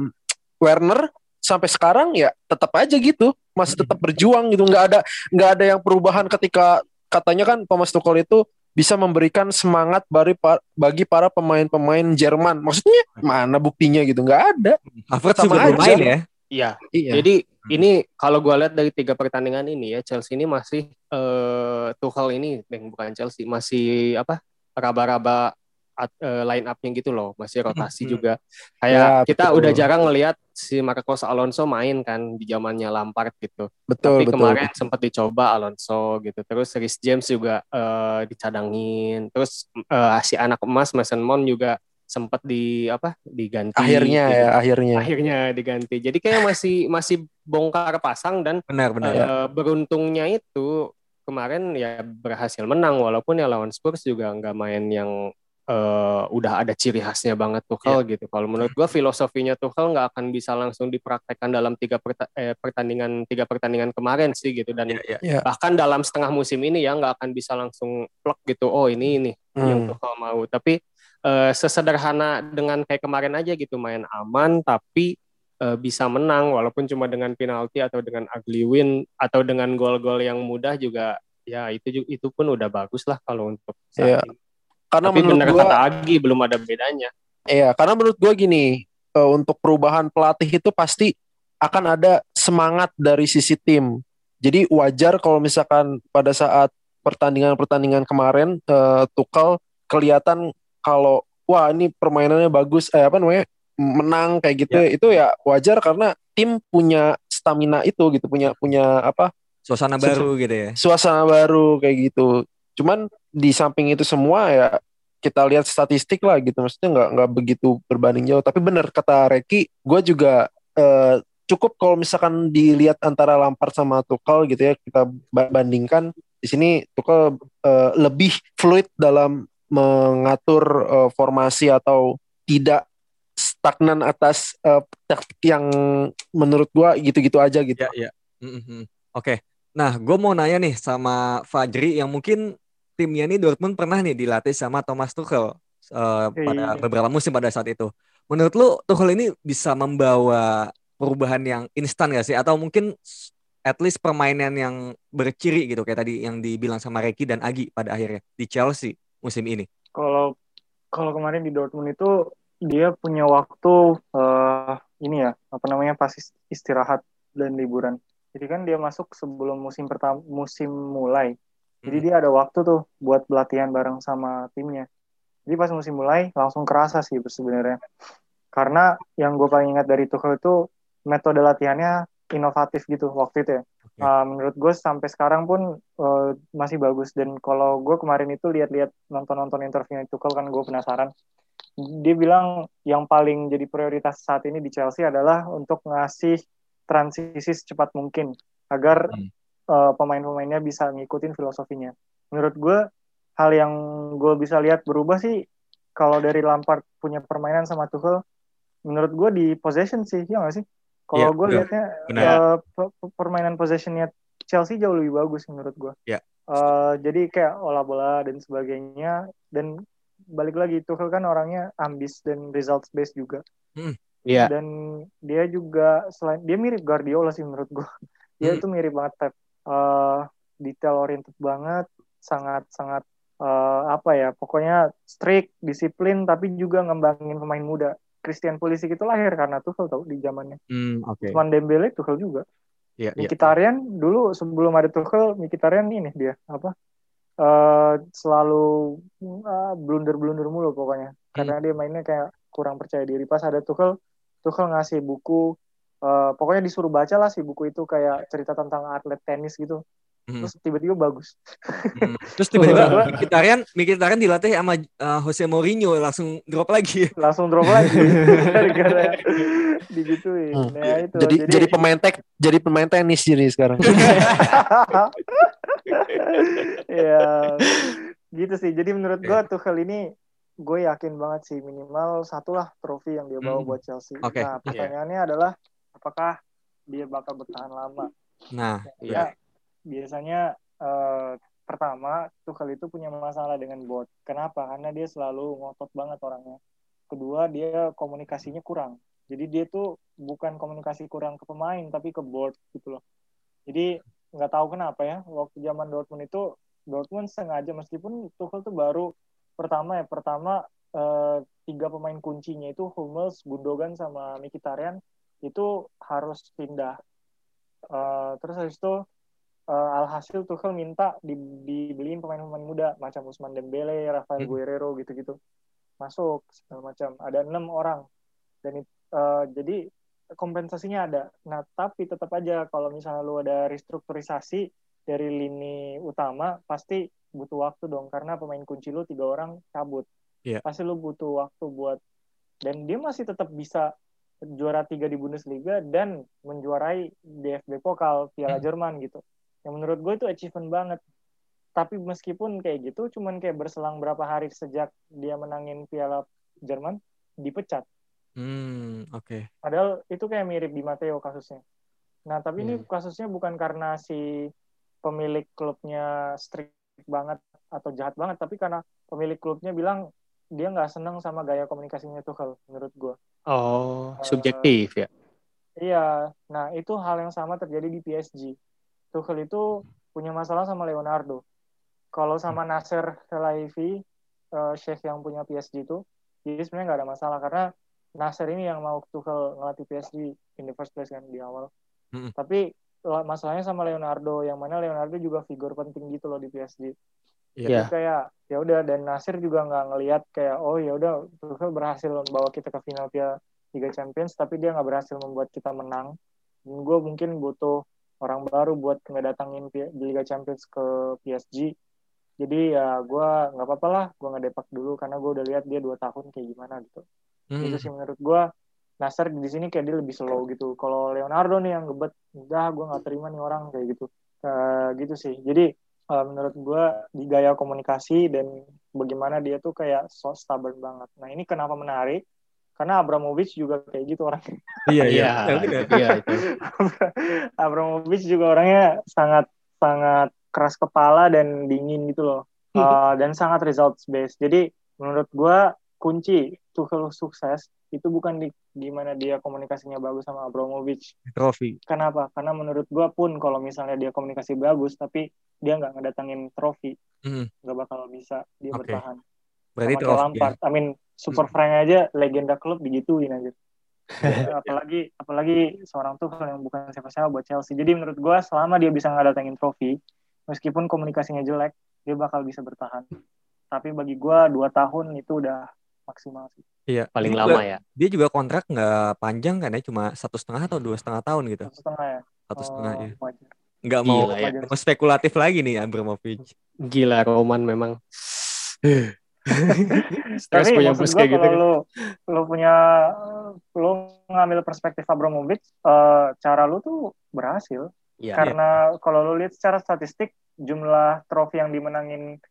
Speaker 3: Werner sampai sekarang ya tetap aja gitu. Masih tetap berjuang gitu. Nggak ada nggak ada yang perubahan ketika katanya kan Thomas Tuchel itu bisa memberikan semangat bagi bagi para pemain-pemain Jerman. Maksudnya mana buktinya gitu? Nggak ada.
Speaker 1: Havertz
Speaker 3: Sama
Speaker 1: juga
Speaker 3: aja.
Speaker 1: main ya.
Speaker 2: iya.
Speaker 3: Iya.
Speaker 2: Jadi ini kalau gue lihat dari tiga pertandingan ini ya Chelsea ini masih eh Tuchel ini yang bukan Chelsea masih apa raba-raba eh, line up-nya gitu loh. Masih rotasi
Speaker 1: Hmm.
Speaker 2: juga. Kayak
Speaker 3: Ya,
Speaker 2: kita
Speaker 3: betul.
Speaker 2: udah jarang ngelihat si Marcos Alonso main kan di zamannya Lampard gitu
Speaker 3: betul
Speaker 2: tapi
Speaker 3: betul
Speaker 2: kemarin sempat dicoba Alonso gitu terus Rhys James juga eh, dicadangin terus eh, si anak emas Mason Mount juga sempat di apa diganti
Speaker 3: Akhirnya
Speaker 2: gitu.
Speaker 3: ya, akhirnya.
Speaker 2: akhirnya diganti jadi kayak masih masih bongkar pasang dan
Speaker 1: Benar benar.
Speaker 3: Ya.
Speaker 2: eh, beruntungnya itu kemarin ya berhasil menang walaupun ya lawan Spurs juga nggak main yang eh, udah ada ciri khasnya banget Tuchel gitu. Kalau menurut gua filosofinya Tuchel nggak akan bisa langsung dipraktekkan dalam tiga perta- eh, pertandingan tiga pertandingan kemarin sih gitu dan
Speaker 1: Iya, iya.
Speaker 3: Ya.
Speaker 2: bahkan dalam setengah musim ini ya nggak akan bisa langsung plug gitu. Oh ini ini yang
Speaker 3: Hmm.
Speaker 2: Tuchel mau. Tapi eh, sesederhana dengan kayak kemarin aja gitu main aman tapi eh, bisa menang walaupun cuma dengan penalti atau dengan ugly win atau dengan gol-gol yang mudah juga ya itu itu pun udah bagus lah kalau untuk
Speaker 3: Iya.
Speaker 2: saat ini.
Speaker 3: Karena
Speaker 2: Tapi
Speaker 3: menurut
Speaker 2: bener
Speaker 3: gua
Speaker 2: kata Agi belum ada bedanya.
Speaker 3: Iya, karena menurut gue gini, eh, untuk perubahan pelatih itu pasti akan ada semangat dari sisi tim. Jadi wajar kalau misalkan pada saat pertandingan-pertandingan kemarin eh, Tuchel kelihatan kalau wah ini permainannya bagus, eh apa namanya menang kayak gitu, itu ya wajar karena tim punya stamina itu gitu, punya punya apa
Speaker 1: Suasana
Speaker 3: Suasana-
Speaker 1: baru gitu ya.
Speaker 3: suasana baru kayak gitu. Cuman di samping itu semua ya kita lihat statistik lah gitu, maksudnya nggak nggak begitu berbanding jauh. Tapi bener kata Reki, gue juga eh, cukup kalau misalkan dilihat antara Lampard sama Tuchel gitu ya kita ba- bandingkan di sini Tuchel eh, lebih fluid dalam mengatur eh, formasi atau tidak stagnan atas eh, yang menurut gua gitu-gitu aja gitu.
Speaker 1: Ya, ya. Mm-mm. Oke. Nah, gue mau nanya nih sama Fajri yang mungkin timnya nih Dortmund pernah nih dilatih sama Thomas Tuchel eh, pada
Speaker 4: Iya.
Speaker 1: beberapa musim pada saat itu. Menurut lu Tuchel ini bisa membawa perubahan yang instan gak sih? Atau mungkin at least permainan yang berciri gitu kayak tadi yang dibilang sama Reki dan Agi pada akhirnya di Chelsea musim ini.
Speaker 4: kalau kalau kemarin di Dortmund itu dia punya waktu eh, ini ya apa namanya pas is- istirahat dan liburan. Jadi kan dia masuk sebelum musim pertama musim mulai. Jadi
Speaker 1: Hmm.
Speaker 4: dia ada waktu tuh buat pelatihan bareng sama timnya. Jadi pas musim mulai langsung kerasa sih sebenarnya. Karena yang gue paling ingat dari Tuchel itu metode latihannya inovatif gitu waktu itu ya.
Speaker 1: Oke.
Speaker 4: Uh, menurut gue sampai sekarang pun uh, masih bagus dan kalau gue kemarin itu lihat-lihat nonton-nonton interviewnya Tuchel kan gue penasaran dia bilang yang paling jadi prioritas saat ini di Chelsea adalah untuk ngasih transisi secepat mungkin agar
Speaker 1: Hmm.
Speaker 4: Uh, pemain-pemainnya bisa ngikutin filosofinya menurut gue hal yang gue bisa lihat berubah sih kalau dari Lampard punya permainan sama Tuchel menurut gue di possession sih ya nggak sih kalau
Speaker 1: Iya,
Speaker 4: gue pe- pe- permainan possessionnya Chelsea jauh lebih bagus menurut gue.
Speaker 1: Iya.
Speaker 4: Eh, jadi kayak olah bola dan sebagainya dan balik lagi Tuchel kan orangnya ambis dan results based juga
Speaker 2: Iya.
Speaker 4: dan dia juga selain dia mirip Guardiola sih menurut gue. Dia
Speaker 1: Hmm.
Speaker 4: itu mirip banget Pep. Eh, detail oriented banget, sangat sangat eh, apa ya pokoknya strict, disiplin tapi juga ngembangin pemain muda. Christian Pulisic itu lahir karena Tuchel tau di zamannya.
Speaker 1: Hmm, oke.
Speaker 4: Usman Dembele Tuchel juga.
Speaker 1: Iya, iya.
Speaker 4: Mkhitaryan dulu sebelum ada Tuchel Mkhitaryan ini dia apa eh selalu uh, blunder-blunder mulu pokoknya karena dia mainnya kayak kurang percaya diri pas ada Tuchel Tuchel ngasih buku eh, pokoknya disuruh baca lah si buku itu kayak cerita tentang atlet tenis gitu
Speaker 1: Hmm.
Speaker 4: terus tiba-tiba bagus
Speaker 1: Hmm. Terus tiba-tiba Mkhitaryan, Mkhitaryan dilatih sama uh, Jose Mourinho langsung drop lagi.
Speaker 4: langsung drop lagi gara-gara digituin
Speaker 3: Hmm.
Speaker 4: nah itu
Speaker 3: Jadi, jadi pemain tek jadi pemain tenis jadi sekarang.
Speaker 4: ya gitu sih jadi menurut gue Tuchel ini gue yakin banget sih minimal satu lah trofi yang dia bawa
Speaker 1: Hmm.
Speaker 4: buat Chelsea
Speaker 1: Oke,
Speaker 4: nah
Speaker 1: iya.
Speaker 4: pertanyaannya adalah apakah dia bakal bertahan lama?
Speaker 1: Nah,
Speaker 4: ya biasanya eh, pertama Tuchel itu punya masalah dengan bot. Kenapa? Karena dia selalu ngotot banget orangnya. Kedua dia komunikasinya kurang. Jadi dia tuh bukan komunikasi kurang ke pemain tapi ke board gitu loh. Jadi nggak tahu kenapa ya waktu zaman Dortmund itu Dortmund sengaja meskipun Tuchel tuh baru pertama ya pertama eh, tiga pemain kuncinya itu Hummels, Gundogan sama Mkhitaryan itu harus pindah Eh, terus habis itu eh, alhasil Tuchel minta di, dibeliin pemain-pemain muda macam Usman Dembele, Rafael
Speaker 1: Hmm.
Speaker 4: Guerrero gitu-gitu masuk segala macam ada enam orang dan eh, jadi kompensasinya ada. Nah tapi tetap aja kalau misalnya lu ada restrukturisasi dari lini utama pasti butuh waktu dong karena pemain kunci lu tiga orang cabut.
Speaker 1: Iya.
Speaker 4: pasti lu butuh waktu buat dan dia masih tetap bisa juara tiga di Bundesliga dan menjuarai DFB Pokal Piala
Speaker 1: Hmm.
Speaker 4: Jerman gitu yang menurut gue itu achievement banget tapi meskipun kayak gitu cuman kayak berselang berapa hari sejak dia menangin Piala Jerman dipecat
Speaker 1: Hmm, oke.
Speaker 4: Padahal itu kayak mirip di Matteo kasusnya. Nah, tapi ini
Speaker 2: Hmm.
Speaker 4: kasusnya bukan karena si pemilik klubnya strict banget atau jahat banget, tapi karena pemilik klubnya bilang dia nggak seneng sama gaya komunikasinya Tuchel, menurut gue.
Speaker 2: Oh, subjektif ya.
Speaker 4: Iya, nah itu hal yang sama terjadi di PSG. Tuchel itu punya masalah sama Leonardo. Kalau sama Nasser Khelaifi, eh, Sheikh yang punya PSG itu, jadi sebenarnya nggak ada masalah karena Nasser ini yang mau Tuchel ngelatih PSG in the first place kan di awal.
Speaker 1: Mm-mm.
Speaker 4: Tapi la- masalahnya sama Leonardo, yang mana Leonardo juga figur penting gitu loh di PSG.
Speaker 1: Iya.
Speaker 2: Iya.
Speaker 4: Jadi kayak ya udah dan Nasir juga nggak ngelihat kayak oh ya udah Tuchel berhasil membawa kita ke final Piala Liga Champions tapi dia nggak berhasil membuat kita menang. Dan gue mungkin butuh orang baru buat ngedatangin di Liga Champions ke PSG. Jadi ya gue nggak apa-apa lah, gue nggak depak dulu karena gue udah lihat dia dua tahun kayak gimana gitu.
Speaker 1: Hmm,
Speaker 4: Itu sih menurut gue Nasir di sini kayak dia lebih slow gitu. Kalau Leonardo nih yang gebet, udah gue nggak terima nih orang kayak gitu. Eh, gitu sih. Jadi eh, menurut gue di gaya komunikasi dan bagaimana dia tuh kayak so stubborn banget. Nah ini kenapa menarik? Karena Abramovich juga kayak gitu orang.
Speaker 1: Iya, iya.
Speaker 2: Iya,
Speaker 1: Ya,
Speaker 2: iya itu.
Speaker 4: Abramovich juga orangnya sangat sangat keras kepala dan dingin gitu loh. Uh, dan sangat results based. Jadi menurut gua kunci Tuchel sukses itu bukan di gimana dia komunikasinya bagus sama Abramovich.
Speaker 1: Trofi.
Speaker 4: Kenapa? Karena menurut gua pun kalau misalnya dia komunikasi bagus tapi dia nggak ngedatangin trofi,
Speaker 1: Hmm,
Speaker 4: nggak bakal bisa dia
Speaker 1: Oke.
Speaker 4: bertahan.
Speaker 1: berarti
Speaker 4: Sama
Speaker 1: trofi. ya.
Speaker 4: I mean, Super Frank aja legenda klub digituin aja. apalagi apalagi seorang Tuchel yang bukan siapa-siapa buat Chelsea. Jadi menurut gua selama dia bisa ngedatengin trofi, meskipun komunikasinya jelek, dia bakal bisa bertahan. Tapi bagi gua dua tahun itu udah maksimal sih.
Speaker 1: Iya.
Speaker 2: Paling
Speaker 1: Dia
Speaker 2: lama
Speaker 1: juga-
Speaker 2: ya.
Speaker 1: Dia juga kontrak nggak panjang kan ya, cuma satu setengah atau dua setengah tahun gitu.
Speaker 4: Satu setengah ya.
Speaker 1: Satu setengah
Speaker 4: Oh,
Speaker 1: ya.
Speaker 4: wajar.
Speaker 1: Nggak mau
Speaker 2: Gila ya.
Speaker 1: Mau spekulatif lagi nih Abramovich.
Speaker 2: Gila Roman memang. Stres
Speaker 4: Tapi
Speaker 2: punya
Speaker 4: gua
Speaker 2: kayak gitu.
Speaker 4: kalau lu lu punya lu ngambil perspektif Abramovich, eh, cara lu tuh berhasil.
Speaker 2: Iya.
Speaker 4: Karena kalau lu lihat secara statistik jumlah trofi yang dimenangin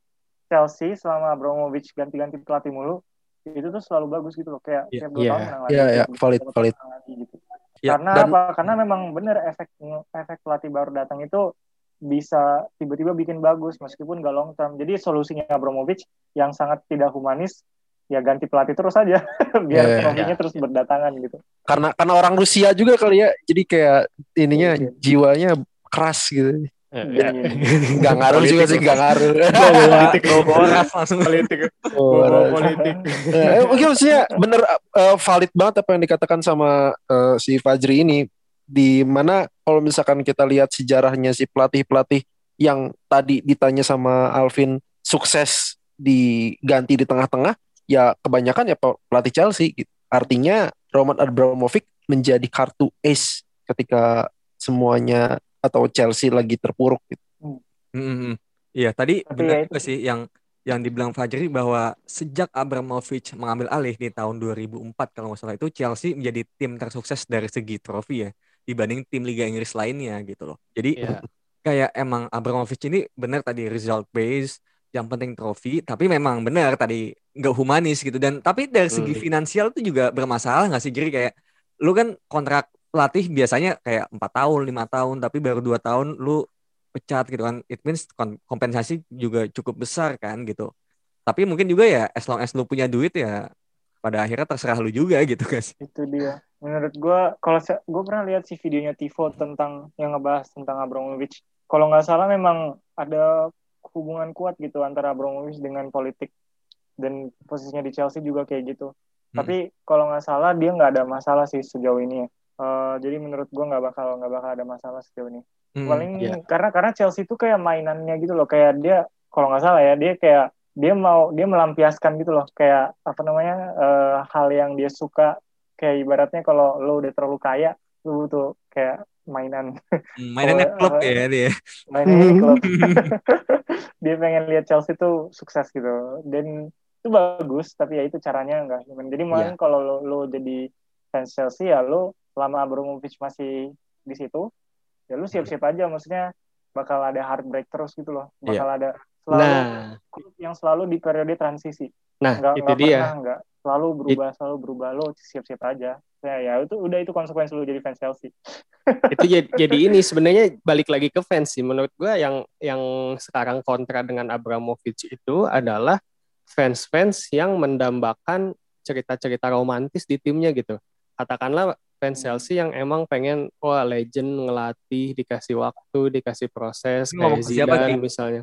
Speaker 4: Chelsea selama Abramovich ganti-ganti pelatih mulu itu tuh selalu bagus gitu loh kayak
Speaker 1: Iya.
Speaker 4: tiap dua
Speaker 2: Iya.
Speaker 4: tahun menang lagi.
Speaker 3: Iya, iya,
Speaker 4: tiap dua
Speaker 3: valid, valid.
Speaker 4: menang lagi gitu.
Speaker 1: Iya,
Speaker 4: Karena
Speaker 3: dan-
Speaker 4: apa? Karena memang bener efek efek pelatih baru datang itu bisa tiba-tiba bikin bagus meskipun gak long term. Jadi solusinya Abramovich yang sangat tidak humanis ya ganti pelatih terus aja biar
Speaker 3: Iya, iya,
Speaker 4: trofinya terus berdatangan gitu.
Speaker 3: Karena karena orang Rusia juga kali ya. Jadi kayak ininya
Speaker 4: Mungkin.
Speaker 3: jiwanya keras gitu.
Speaker 2: Eh,
Speaker 4: Iya, iya.
Speaker 3: Gak ngaruh juga sih, gak ngaruh.
Speaker 1: Politik boras langsung
Speaker 2: politik.
Speaker 3: Oh,
Speaker 2: Bawa politik.
Speaker 3: Eh, mungkin maksudnya bener eh, valid banget apa yang dikatakan sama eh, si Fajri ini di mana kalau misalkan kita lihat sejarahnya si pelatih-pelatih yang tadi ditanya sama Alvin sukses diganti di tengah-tengah ya kebanyakan ya pe- pelatih Chelsea gitu. Artinya Roman Abramovich menjadi kartu ace ketika semuanya atau Chelsea lagi terpuruk gitu.
Speaker 1: Mm-mm. Iya, tadi
Speaker 4: Tapi
Speaker 1: benar
Speaker 4: ya
Speaker 1: juga sih yang yang dibilang Fajri bahwa sejak Abramovich mengambil alih di tahun 2004 kalau nggak salah itu Chelsea menjadi tim tersukses dari segi trofi ya dibanding tim Liga Inggris lainnya gitu loh. Jadi
Speaker 2: Iya.
Speaker 1: kayak emang Abramovich ini benar tadi result based yang penting trofi tapi memang benar tadi nggak humanis gitu dan tapi dari segi
Speaker 2: Hmm.
Speaker 1: finansial itu juga bermasalah nggak sih jadi kayak lu kan kontrak pelatih biasanya kayak empat tahun lima tahun tapi baru dua tahun lu pecat gitu kan. It means kompensasi juga cukup besar kan gitu. Tapi mungkin juga ya as long as lu punya duit ya pada akhirnya terserah lu juga gitu guys.
Speaker 4: Itu dia. Menurut gue kalau gue pernah lihat sih videonya Tivo tentang yang ngebahas tentang Abramovich. Kalau nggak salah memang ada hubungan kuat gitu antara Abramovich dengan politik dan posisinya di Chelsea juga kayak gitu.
Speaker 1: Hmm.
Speaker 4: tapi kalau nggak salah dia nggak ada masalah sih sejauh ini ya Eh, jadi menurut gue nggak bakal nggak bakal ada masalah sejauh ini.
Speaker 1: Hmm,
Speaker 4: paling
Speaker 2: iya.
Speaker 4: karena karena Chelsea itu kayak mainannya gitu loh. Kayak dia kalau nggak salah ya dia kayak dia mau dia melampiaskan gitu loh. Kayak apa namanya eh, hal yang dia suka. Kayak ibaratnya kalau lo udah terlalu kaya lo butuh kayak mainan.
Speaker 1: Hmm, mainannya klub ya dia.
Speaker 4: Mainan di klub. Dia pengen lihat Chelsea tuh sukses gitu. Dan itu bagus tapi ya itu caranya enggak jadi mungkin
Speaker 1: Iya.
Speaker 4: kalau lo, lo jadi fans Chelsea ya lo selama Abramovich masih di situ ya lo siap-siap aja maksudnya bakal ada heartbreak terus gitu loh.
Speaker 1: Iya.
Speaker 4: bakal ada selalu
Speaker 2: Nah,
Speaker 4: klub yang selalu di periode transisi.
Speaker 2: Nah
Speaker 4: nggak
Speaker 2: itu
Speaker 4: nggak
Speaker 2: dia.
Speaker 4: pernah nggak. Selalu berubah selalu berubah lo siap-siap aja. Ya ya itu udah itu konsekuensi lo jadi fans Chelsea.
Speaker 2: Itu jadi, jadi ini sebenarnya balik lagi ke fans sih. Menurut gua yang yang sekarang kontra dengan Abramovich itu adalah fans-fans yang mendambakan cerita-cerita romantis di timnya gitu. Katakanlah fans Chelsea yang emang pengen wah legend ngelatih dikasih waktu dikasih proses
Speaker 1: Ini
Speaker 2: kayak
Speaker 1: siapa,
Speaker 2: Zidane
Speaker 1: Ki?
Speaker 2: misalnya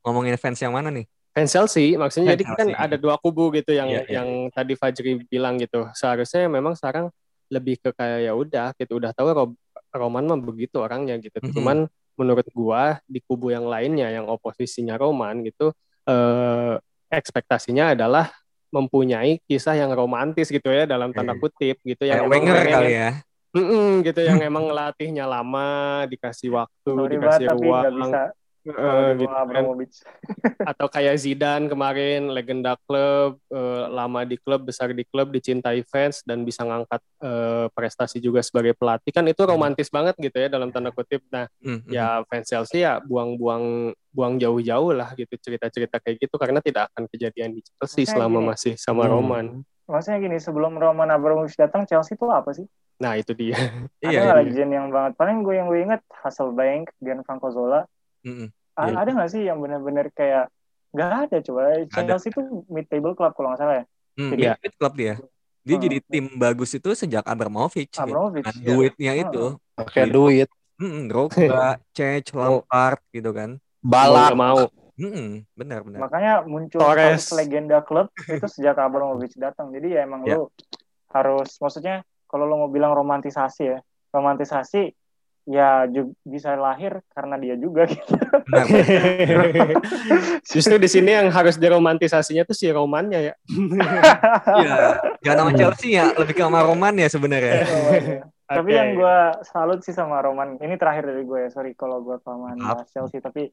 Speaker 1: Ngomongin fans yang mana nih?
Speaker 2: fans Chelsea maksudnya
Speaker 1: Fans
Speaker 2: jadi kan
Speaker 1: Chelsea.
Speaker 2: ada dua kubu gitu yang
Speaker 1: Iya, iya.
Speaker 2: yang tadi Fajri bilang gitu seharusnya memang sekarang lebih ke kayak ya udah gitu udah tahu Rob- Roman mah begitu orangnya gitu
Speaker 1: Mhm.
Speaker 2: cuman menurut gua di kubu yang lainnya yang oposisinya Roman gitu eh, ekspektasinya adalah mempunyai kisah yang romantis gitu ya dalam tanda
Speaker 1: Oke.
Speaker 2: kutip gitu emang
Speaker 1: Wenger kali ya.
Speaker 2: Mm-mm, gitu yang emang ngelatihnya lama dikasih waktu
Speaker 4: sorry banget
Speaker 2: dikasih
Speaker 4: tapi
Speaker 2: ruang
Speaker 4: bisa
Speaker 2: eh,
Speaker 4: di
Speaker 2: gitu kan atau kayak Zidane kemarin legenda klub eh, lama di klub besar di klub dicintai fans dan bisa ngangkat eh, prestasi juga sebagai pelatih kan itu romantis banget gitu ya dalam tanda kutip nah
Speaker 1: Hmm, hmm.
Speaker 2: ya fans Chelsea ya buang-buang buang jauh-jauh lah gitu cerita-cerita kayak gitu karena tidak akan kejadian di Chelsea
Speaker 4: Maksudnya
Speaker 2: selama
Speaker 4: gini.
Speaker 2: masih sama
Speaker 3: Hmm.
Speaker 2: Roman
Speaker 4: maksudnya gini sebelum Roman Abramovich datang Chelsea itu apa sih
Speaker 2: nah itu dia
Speaker 1: Iya,
Speaker 4: ada
Speaker 1: iya.
Speaker 4: nggak legend yang banget paling gue yang gue inget Hasselbank Gianfranco Zola. A-
Speaker 1: Iya.
Speaker 4: ada nggak sih yang benar-benar kayak nggak ada coba Chelsea itu mid table club kalau nggak salah ya
Speaker 1: Hmm,
Speaker 2: Iya.
Speaker 1: mid club dia. Dia
Speaker 4: Hmm.
Speaker 1: jadi tim bagus itu sejak Abramovich. gitu.
Speaker 4: Abramovich
Speaker 1: Dengan
Speaker 4: ya.
Speaker 1: duitnya
Speaker 4: Hmm.
Speaker 1: itu.
Speaker 3: pakai duit
Speaker 1: Mm-mm, Drogba, Cech, Lampard gitu kan.
Speaker 2: mau nggak mau
Speaker 1: Mm-mm, benar benar.
Speaker 4: makanya muncul
Speaker 2: Torres.
Speaker 4: legenda klub itu sejak Abramovich datang jadi ya emang
Speaker 1: Ya.
Speaker 4: lu harus maksudnya kalau lo mau bilang romantisasi ya romantisasi ya bisa lahir karena dia juga gitu.
Speaker 1: Benar.
Speaker 2: Justru di sini yang harus diromantisasinya tuh si Romannya ya.
Speaker 1: Iya. Jangan sama Chelsea ya, lebih ke sama Roman ya sebenarnya.
Speaker 4: Tapi
Speaker 2: Oke.
Speaker 4: yang gue salut sih sama Roman, ini terakhir dari gue ya, sorry kalau gue kelamaan bahas Chelsea, tapi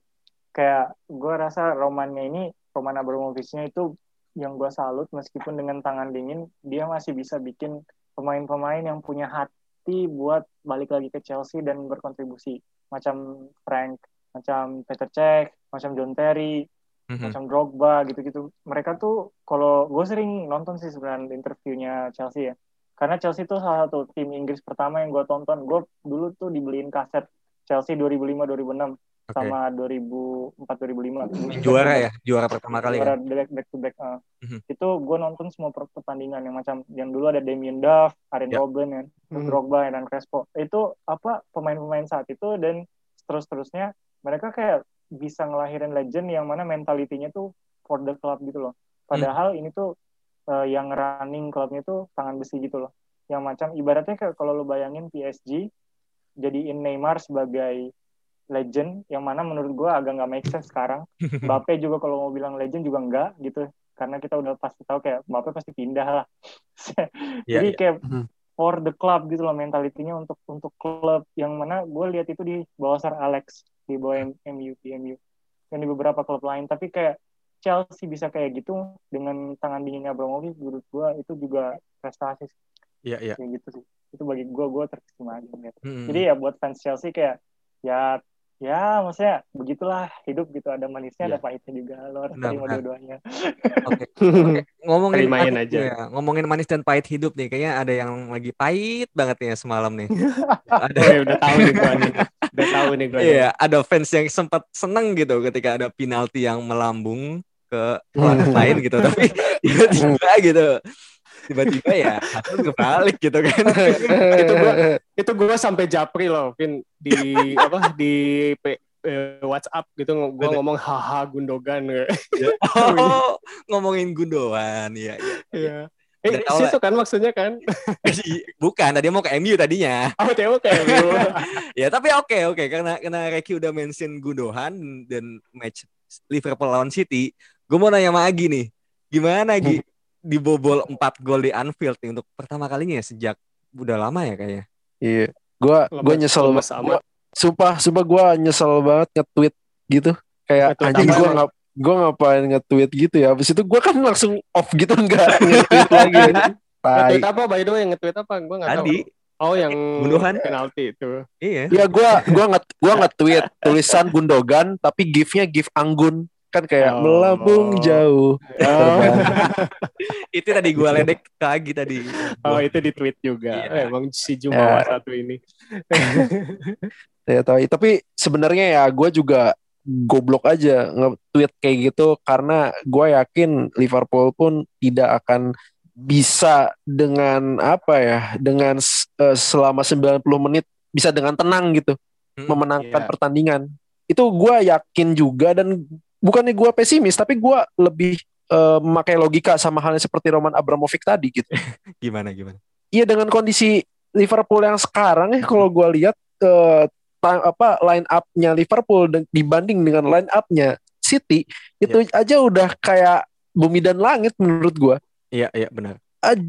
Speaker 4: kayak gue rasa Romannya ini, Roman Abramovich-nya itu yang gue salut meskipun dengan tangan dingin, dia masih bisa bikin pemain-pemain yang punya hati buat balik lagi ke Chelsea dan berkontribusi. Macam Frank, macam Peter Cech, macam John Terry,
Speaker 1: Mhm.
Speaker 4: macam Drogba gitu-gitu. Mereka tuh kalau gue sering nonton sih sebenarnya interviewnya Chelsea ya. Karena Chelsea itu salah satu tim Inggris pertama yang gue tonton. Gue dulu tuh dibeliin kaset Chelsea 2005-2006
Speaker 1: Oke.
Speaker 4: sama 2004-2005.
Speaker 1: Yang Juara ya, juara pertama kali
Speaker 4: Juara
Speaker 1: kan.
Speaker 4: back, back to back. uh.
Speaker 1: Mhm.
Speaker 4: Itu gue nonton semua per- pertandingan yang macam yang dulu ada Damien Duff, Aaron
Speaker 1: Ya.
Speaker 4: Robben, kan, terus
Speaker 2: Hmm.
Speaker 4: Drogba, dan Crespo. Itu apa pemain-pemain saat itu dan terus-terusnya mereka kayak bisa ngelahirin legend yang mana mentalitinya tuh for the club gitu loh. Padahal ini tuh eh, yang running klubnya tuh tangan besi gitu loh. Yang macam ibaratnya kayak kalau lo bayangin PSG jadiin Neymar sebagai legend yang mana menurut gua agak nggak make sense sekarang. Mbappe juga kalau mau bilang legend juga enggak gitu karena kita udah pasti tahu kayak Mbappe pasti pindah lah.
Speaker 1: Iya,
Speaker 4: Jadi
Speaker 1: iya.
Speaker 4: kayak
Speaker 3: Mhm.
Speaker 4: for the club gitu loh mentalitinya untuk untuk klub yang mana gue lihat itu di bawah Sir Alex di bawah M- MU di MU dan di beberapa klub lain tapi kayak Chelsea bisa kayak gitu dengan tangan dinginnya Abramovich menurut gue itu juga prestasi
Speaker 1: Iya, iya.
Speaker 4: kayak gitu sih itu bagi gue gue terkesima aja ngeliat.
Speaker 1: Mm-mm.
Speaker 4: jadi ya buat fans Chelsea kayak ya ya maksudnya begitulah hidup gitu ada manisnya
Speaker 1: Iya.
Speaker 4: ada pahitnya juga lo harus
Speaker 1: Benar,
Speaker 4: terima dua-duanya
Speaker 1: Oke. Oke, ngomongin
Speaker 2: Terimain
Speaker 1: manis,
Speaker 2: aja.
Speaker 1: ya, ngomongin manis dan pahit hidup nih, kayaknya ada yang lagi pahit banget nih ya semalam nih. ada
Speaker 2: Oh, ya, udah tahu nih gua nih. Udah tahu nih gua. nih.
Speaker 1: Iya, ada fans yang sempat seneng gitu ketika ada penalti yang melambung ke lawan lain gitu, tapi tiba-tiba gitu, tiba-tiba ya kebalik gitu kan.
Speaker 2: Itu gua- Itu gua sampai japri loh, Vin di apa di P- eh, WhatsApp gitu gua ngomong haha Gundogan
Speaker 1: Oh, ngomongin Gundogan, iya. iya.
Speaker 2: Iya. Eh, situ kan maksudnya kan?
Speaker 1: Bukan, tadi mau ke MU tadinya.
Speaker 2: Oh, kayak gitu.
Speaker 1: Ya, tapi oke oke karena karena Reki udah mention Gundogan dan match Liverpool lawan City, gue mau nanya sama Agi nih, gimana Agi dibobol 4 gol di Anfield nih untuk pertama kalinya ya sejak udah lama ya kayaknya.
Speaker 3: Iya. Gua
Speaker 2: Lemes-
Speaker 3: gua nyesel banget. Gua- Sumpah, sumpah gua nyesel banget nge-tweet gitu. Kayak
Speaker 2: Nge-tweet
Speaker 3: anjing gua
Speaker 2: nih?
Speaker 3: nggak gue ngapain nge-tweet gitu ya. Habis itu gue kan langsung off gitu nggak nge-tweet lagi.
Speaker 2: Nge-tweet apa by the way? Nge-tweet apa? Gue nggak tahu.
Speaker 1: Tadi
Speaker 2: Oh yang
Speaker 1: Pembunuhan.
Speaker 2: penalti itu.
Speaker 1: iya.
Speaker 3: Ya gue gua nge gua nge-tweet tulisan Gundogan tapi gifnya gif Anggun kan kayak
Speaker 2: Oh.
Speaker 3: melambung jauh. terbang.
Speaker 1: Itu tadi gua ledek lagi tadi.
Speaker 2: Oh itu di tweet juga.
Speaker 1: Iya.
Speaker 2: Eh, Emang si Jumawa
Speaker 3: Ya.
Speaker 2: satu ini.
Speaker 3: Ya, tapi, tapi sebenarnya ya gue juga goblok aja nge-tweet kayak gitu karena gue yakin Liverpool pun tidak akan bisa dengan apa ya dengan eh, selama 90 menit bisa dengan tenang gitu
Speaker 1: Hmm,
Speaker 3: memenangkan
Speaker 2: iya.
Speaker 3: pertandingan. Itu gue yakin juga dan bukannya gue pesimis tapi gue lebih eh, memakai logika sama halnya seperti Roman Abramovich tadi gitu.
Speaker 1: Gimana gimana?
Speaker 3: Iya dengan kondisi Liverpool yang sekarang ya kalau gue lihat ta- apa line up-nya Liverpool dibanding dengan line up-nya City itu aja udah kayak bumi dan langit menurut gue.
Speaker 1: Iya iya benar.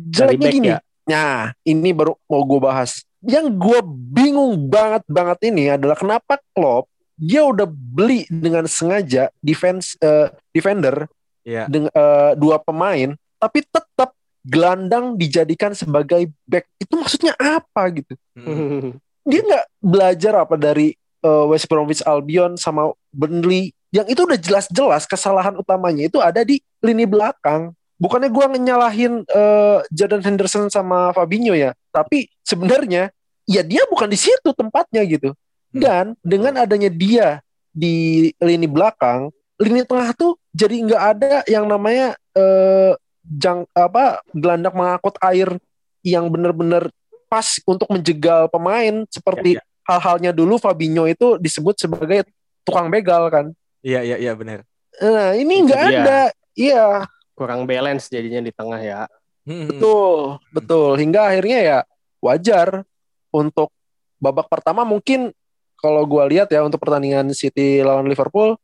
Speaker 3: Jeleknya
Speaker 2: back
Speaker 3: gini.
Speaker 2: ya?
Speaker 3: Nah ini baru mau gue bahas. Yang gue bingung banget banget ini adalah kenapa Klopp dia udah beli dengan sengaja defense eh, defender
Speaker 1: Iya.
Speaker 3: dengan eh, dua pemain tapi tetap gelandang dijadikan sebagai back itu maksudnya apa gitu
Speaker 1: Hmm.
Speaker 3: dia nggak belajar apa dari eh, West Bromwich Albion sama Burnley yang itu udah jelas-jelas kesalahan utamanya itu ada di lini belakang bukannya gua nyalahin eh, Jordan Henderson sama Fabinho ya tapi sebenarnya ya dia bukan di situ tempatnya gitu. Dan dengan adanya dia di lini belakang lini tengah tuh jadi nggak ada yang namanya eh, jang apa gelandang mengangkut air yang benar-benar pas untuk menjegal pemain seperti
Speaker 1: Ya,
Speaker 3: hal-halnya dulu Fabinho itu disebut sebagai tukang begal kan.
Speaker 1: Iya iya iya benar.
Speaker 3: Nah, ini nggak ada. Iya,
Speaker 2: Kurang balance jadinya di tengah ya.
Speaker 1: Hmm.
Speaker 3: betul, betul. Hingga akhirnya ya wajar untuk babak pertama mungkin kalau gua lihat ya untuk pertandingan City lawan Liverpool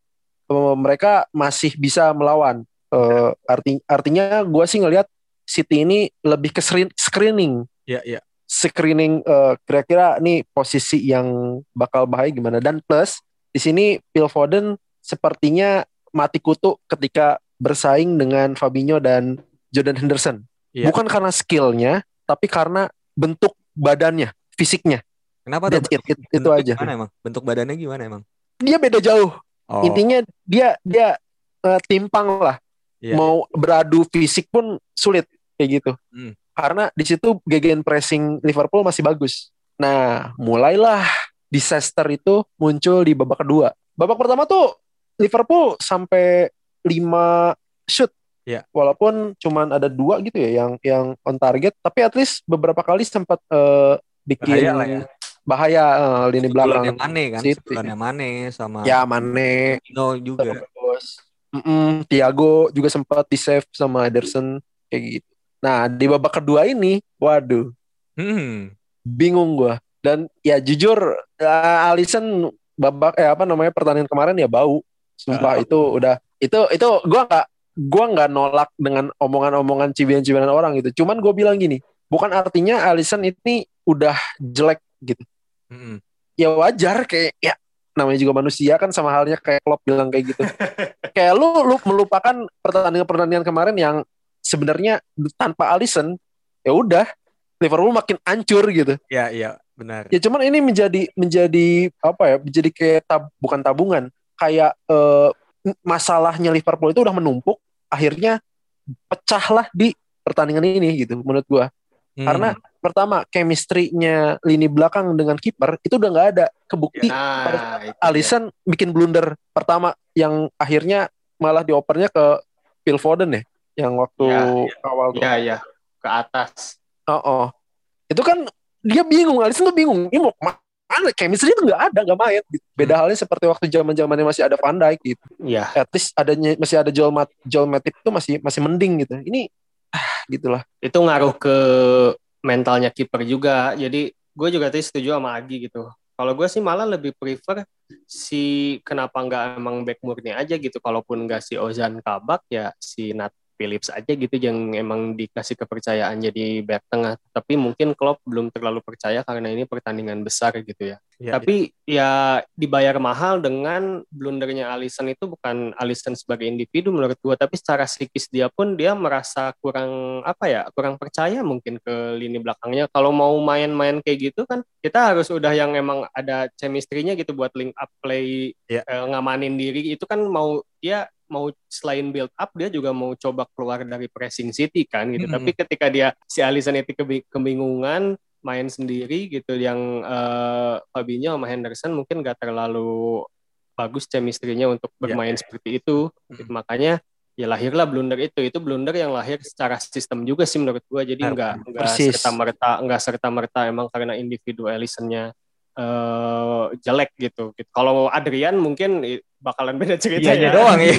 Speaker 3: eh, mereka masih bisa melawan. Eh, arti artinya gua sih ngelihat City ini lebih ke screen- screening
Speaker 1: Iya iya.
Speaker 3: screening eh, kira-kira nih posisi yang bakal bahaya gimana dan plus di sini Phil Foden sepertinya mati kutu ketika bersaing dengan Fabinho dan Jordan Henderson.
Speaker 1: Iya.
Speaker 3: Bukan karena skillnya, tapi karena bentuk badannya, fisiknya.
Speaker 1: Kenapa tuh?
Speaker 3: That's it, it- itu aja.
Speaker 1: Gimana emang? Bentuk badannya gimana emang?
Speaker 3: Dia beda jauh.
Speaker 1: Oh,
Speaker 3: Intinya dia dia eh, timpang lah.
Speaker 1: iya,
Speaker 3: Mau beradu fisik pun sulit kayak gitu.
Speaker 1: Hmm.
Speaker 3: Karena di situ gegen pressing Liverpool masih bagus. Nah, mulailah disaster itu muncul di babak kedua. Babak pertama tuh Liverpool sampai 5 shoot.
Speaker 1: Iya.
Speaker 3: Walaupun cuman ada dua gitu ya yang yang on target, tapi at least beberapa kali sempat eh, bikin
Speaker 1: Bahaya lah ya.
Speaker 3: Bahaya, eh, lini belakang.
Speaker 1: Mane kan,
Speaker 3: City.
Speaker 1: Mane sama
Speaker 3: Ya Mane,
Speaker 1: Firmino juga.
Speaker 3: Bagus. Mm-mm, Thiago juga sempat di save sama Ederson kayak gitu. Nah di babak kedua ini, waduh,
Speaker 1: Hmm.
Speaker 3: bingung gua. Dan ya jujur, uh, Alisson babak eh apa namanya pertandingan kemarin ya bau. Sumpah itu udah itu itu gua nggak gua nggak nolak dengan omongan-omongan cibian-cibian orang gitu. Cuman gue bilang gini, bukan artinya Alisson ini udah jelek gitu.
Speaker 1: Hmm.
Speaker 3: ya wajar kayak ya namanya juga manusia kan sama halnya kayak Klopp bilang kayak gitu. kayak lu lu melupakan pertandingan-pertandingan kemarin yang sebenarnya tanpa Alisson ya udah Liverpool makin hancur gitu.
Speaker 1: Iya iya benar.
Speaker 3: Ya cuman ini menjadi menjadi apa ya? Menjadi kayak tab, bukan tabungan, kayak eh, masalahnya Liverpool itu udah menumpuk, akhirnya pecahlah di pertandingan ini gitu menurut gua.
Speaker 1: Hmm.
Speaker 3: Karena pertama chemistry-nya lini belakang dengan kiper itu udah nggak ada. Kebukti
Speaker 2: itu dia.
Speaker 3: Alisson bikin blunder pertama yang akhirnya malah diopernya ke Phil Foden ya yang waktu
Speaker 2: Ya,
Speaker 3: awal tuh.
Speaker 2: Iya, iya. Ke atas.
Speaker 3: Oh, oh. Itu kan dia bingung, Alisson tuh bingung. Ini mau mana chemistry itu nggak ada, nggak main. Beda halnya seperti waktu zaman zamannya masih ada Van Dijk gitu.
Speaker 2: Iya.
Speaker 3: At least adanya masih ada Joel, Mat Joel Matip itu masih masih mending gitu. Ini ah gitulah.
Speaker 2: Itu ngaruh ke mentalnya kiper juga. Jadi gue juga tadi setuju sama Agi gitu. Kalau gue sih malah lebih prefer si kenapa nggak emang back murni aja gitu. Kalaupun nggak si Ozan Kabak ya si Nat Phillips aja gitu yang emang dikasih kepercayaan jadi back tengah. Tapi mungkin Klopp belum terlalu percaya karena ini pertandingan besar gitu ya.
Speaker 1: Ya,
Speaker 2: Tapi ya dibayar mahal dengan blundernya Alisson itu bukan Alisson sebagai individu menurut gua, tapi secara psikis dia pun dia merasa kurang apa ya, kurang percaya mungkin ke lini belakangnya. Kalau mau main-main kayak gitu kan kita harus udah yang emang ada chemistry-nya gitu buat link up play
Speaker 1: Ya.
Speaker 2: eh, ngamanin diri itu kan mau dia mau selain build up dia juga mau coba keluar dari pressing City kan gitu.
Speaker 1: Mm-mm.
Speaker 2: Tapi ketika dia si Alisson itu kebi- kebingungan main sendiri gitu yang eh, Fabinho sama Henderson mungkin gak terlalu bagus chemistry-nya untuk
Speaker 1: Ya.
Speaker 2: bermain seperti itu. Gitu. Makanya ya lahirlah blunder itu. Itu blunder yang lahir secara sistem juga sih menurut gua. Jadi
Speaker 1: Benar.
Speaker 2: nggak nggak
Speaker 3: Persis.
Speaker 2: serta merta nggak serta merta emang karena individu Alisson-nya eh, jelek gitu. gitu. Kalau Adrian mungkin bakalan beda cerita
Speaker 1: Iyanya
Speaker 2: ya.
Speaker 1: doang ya.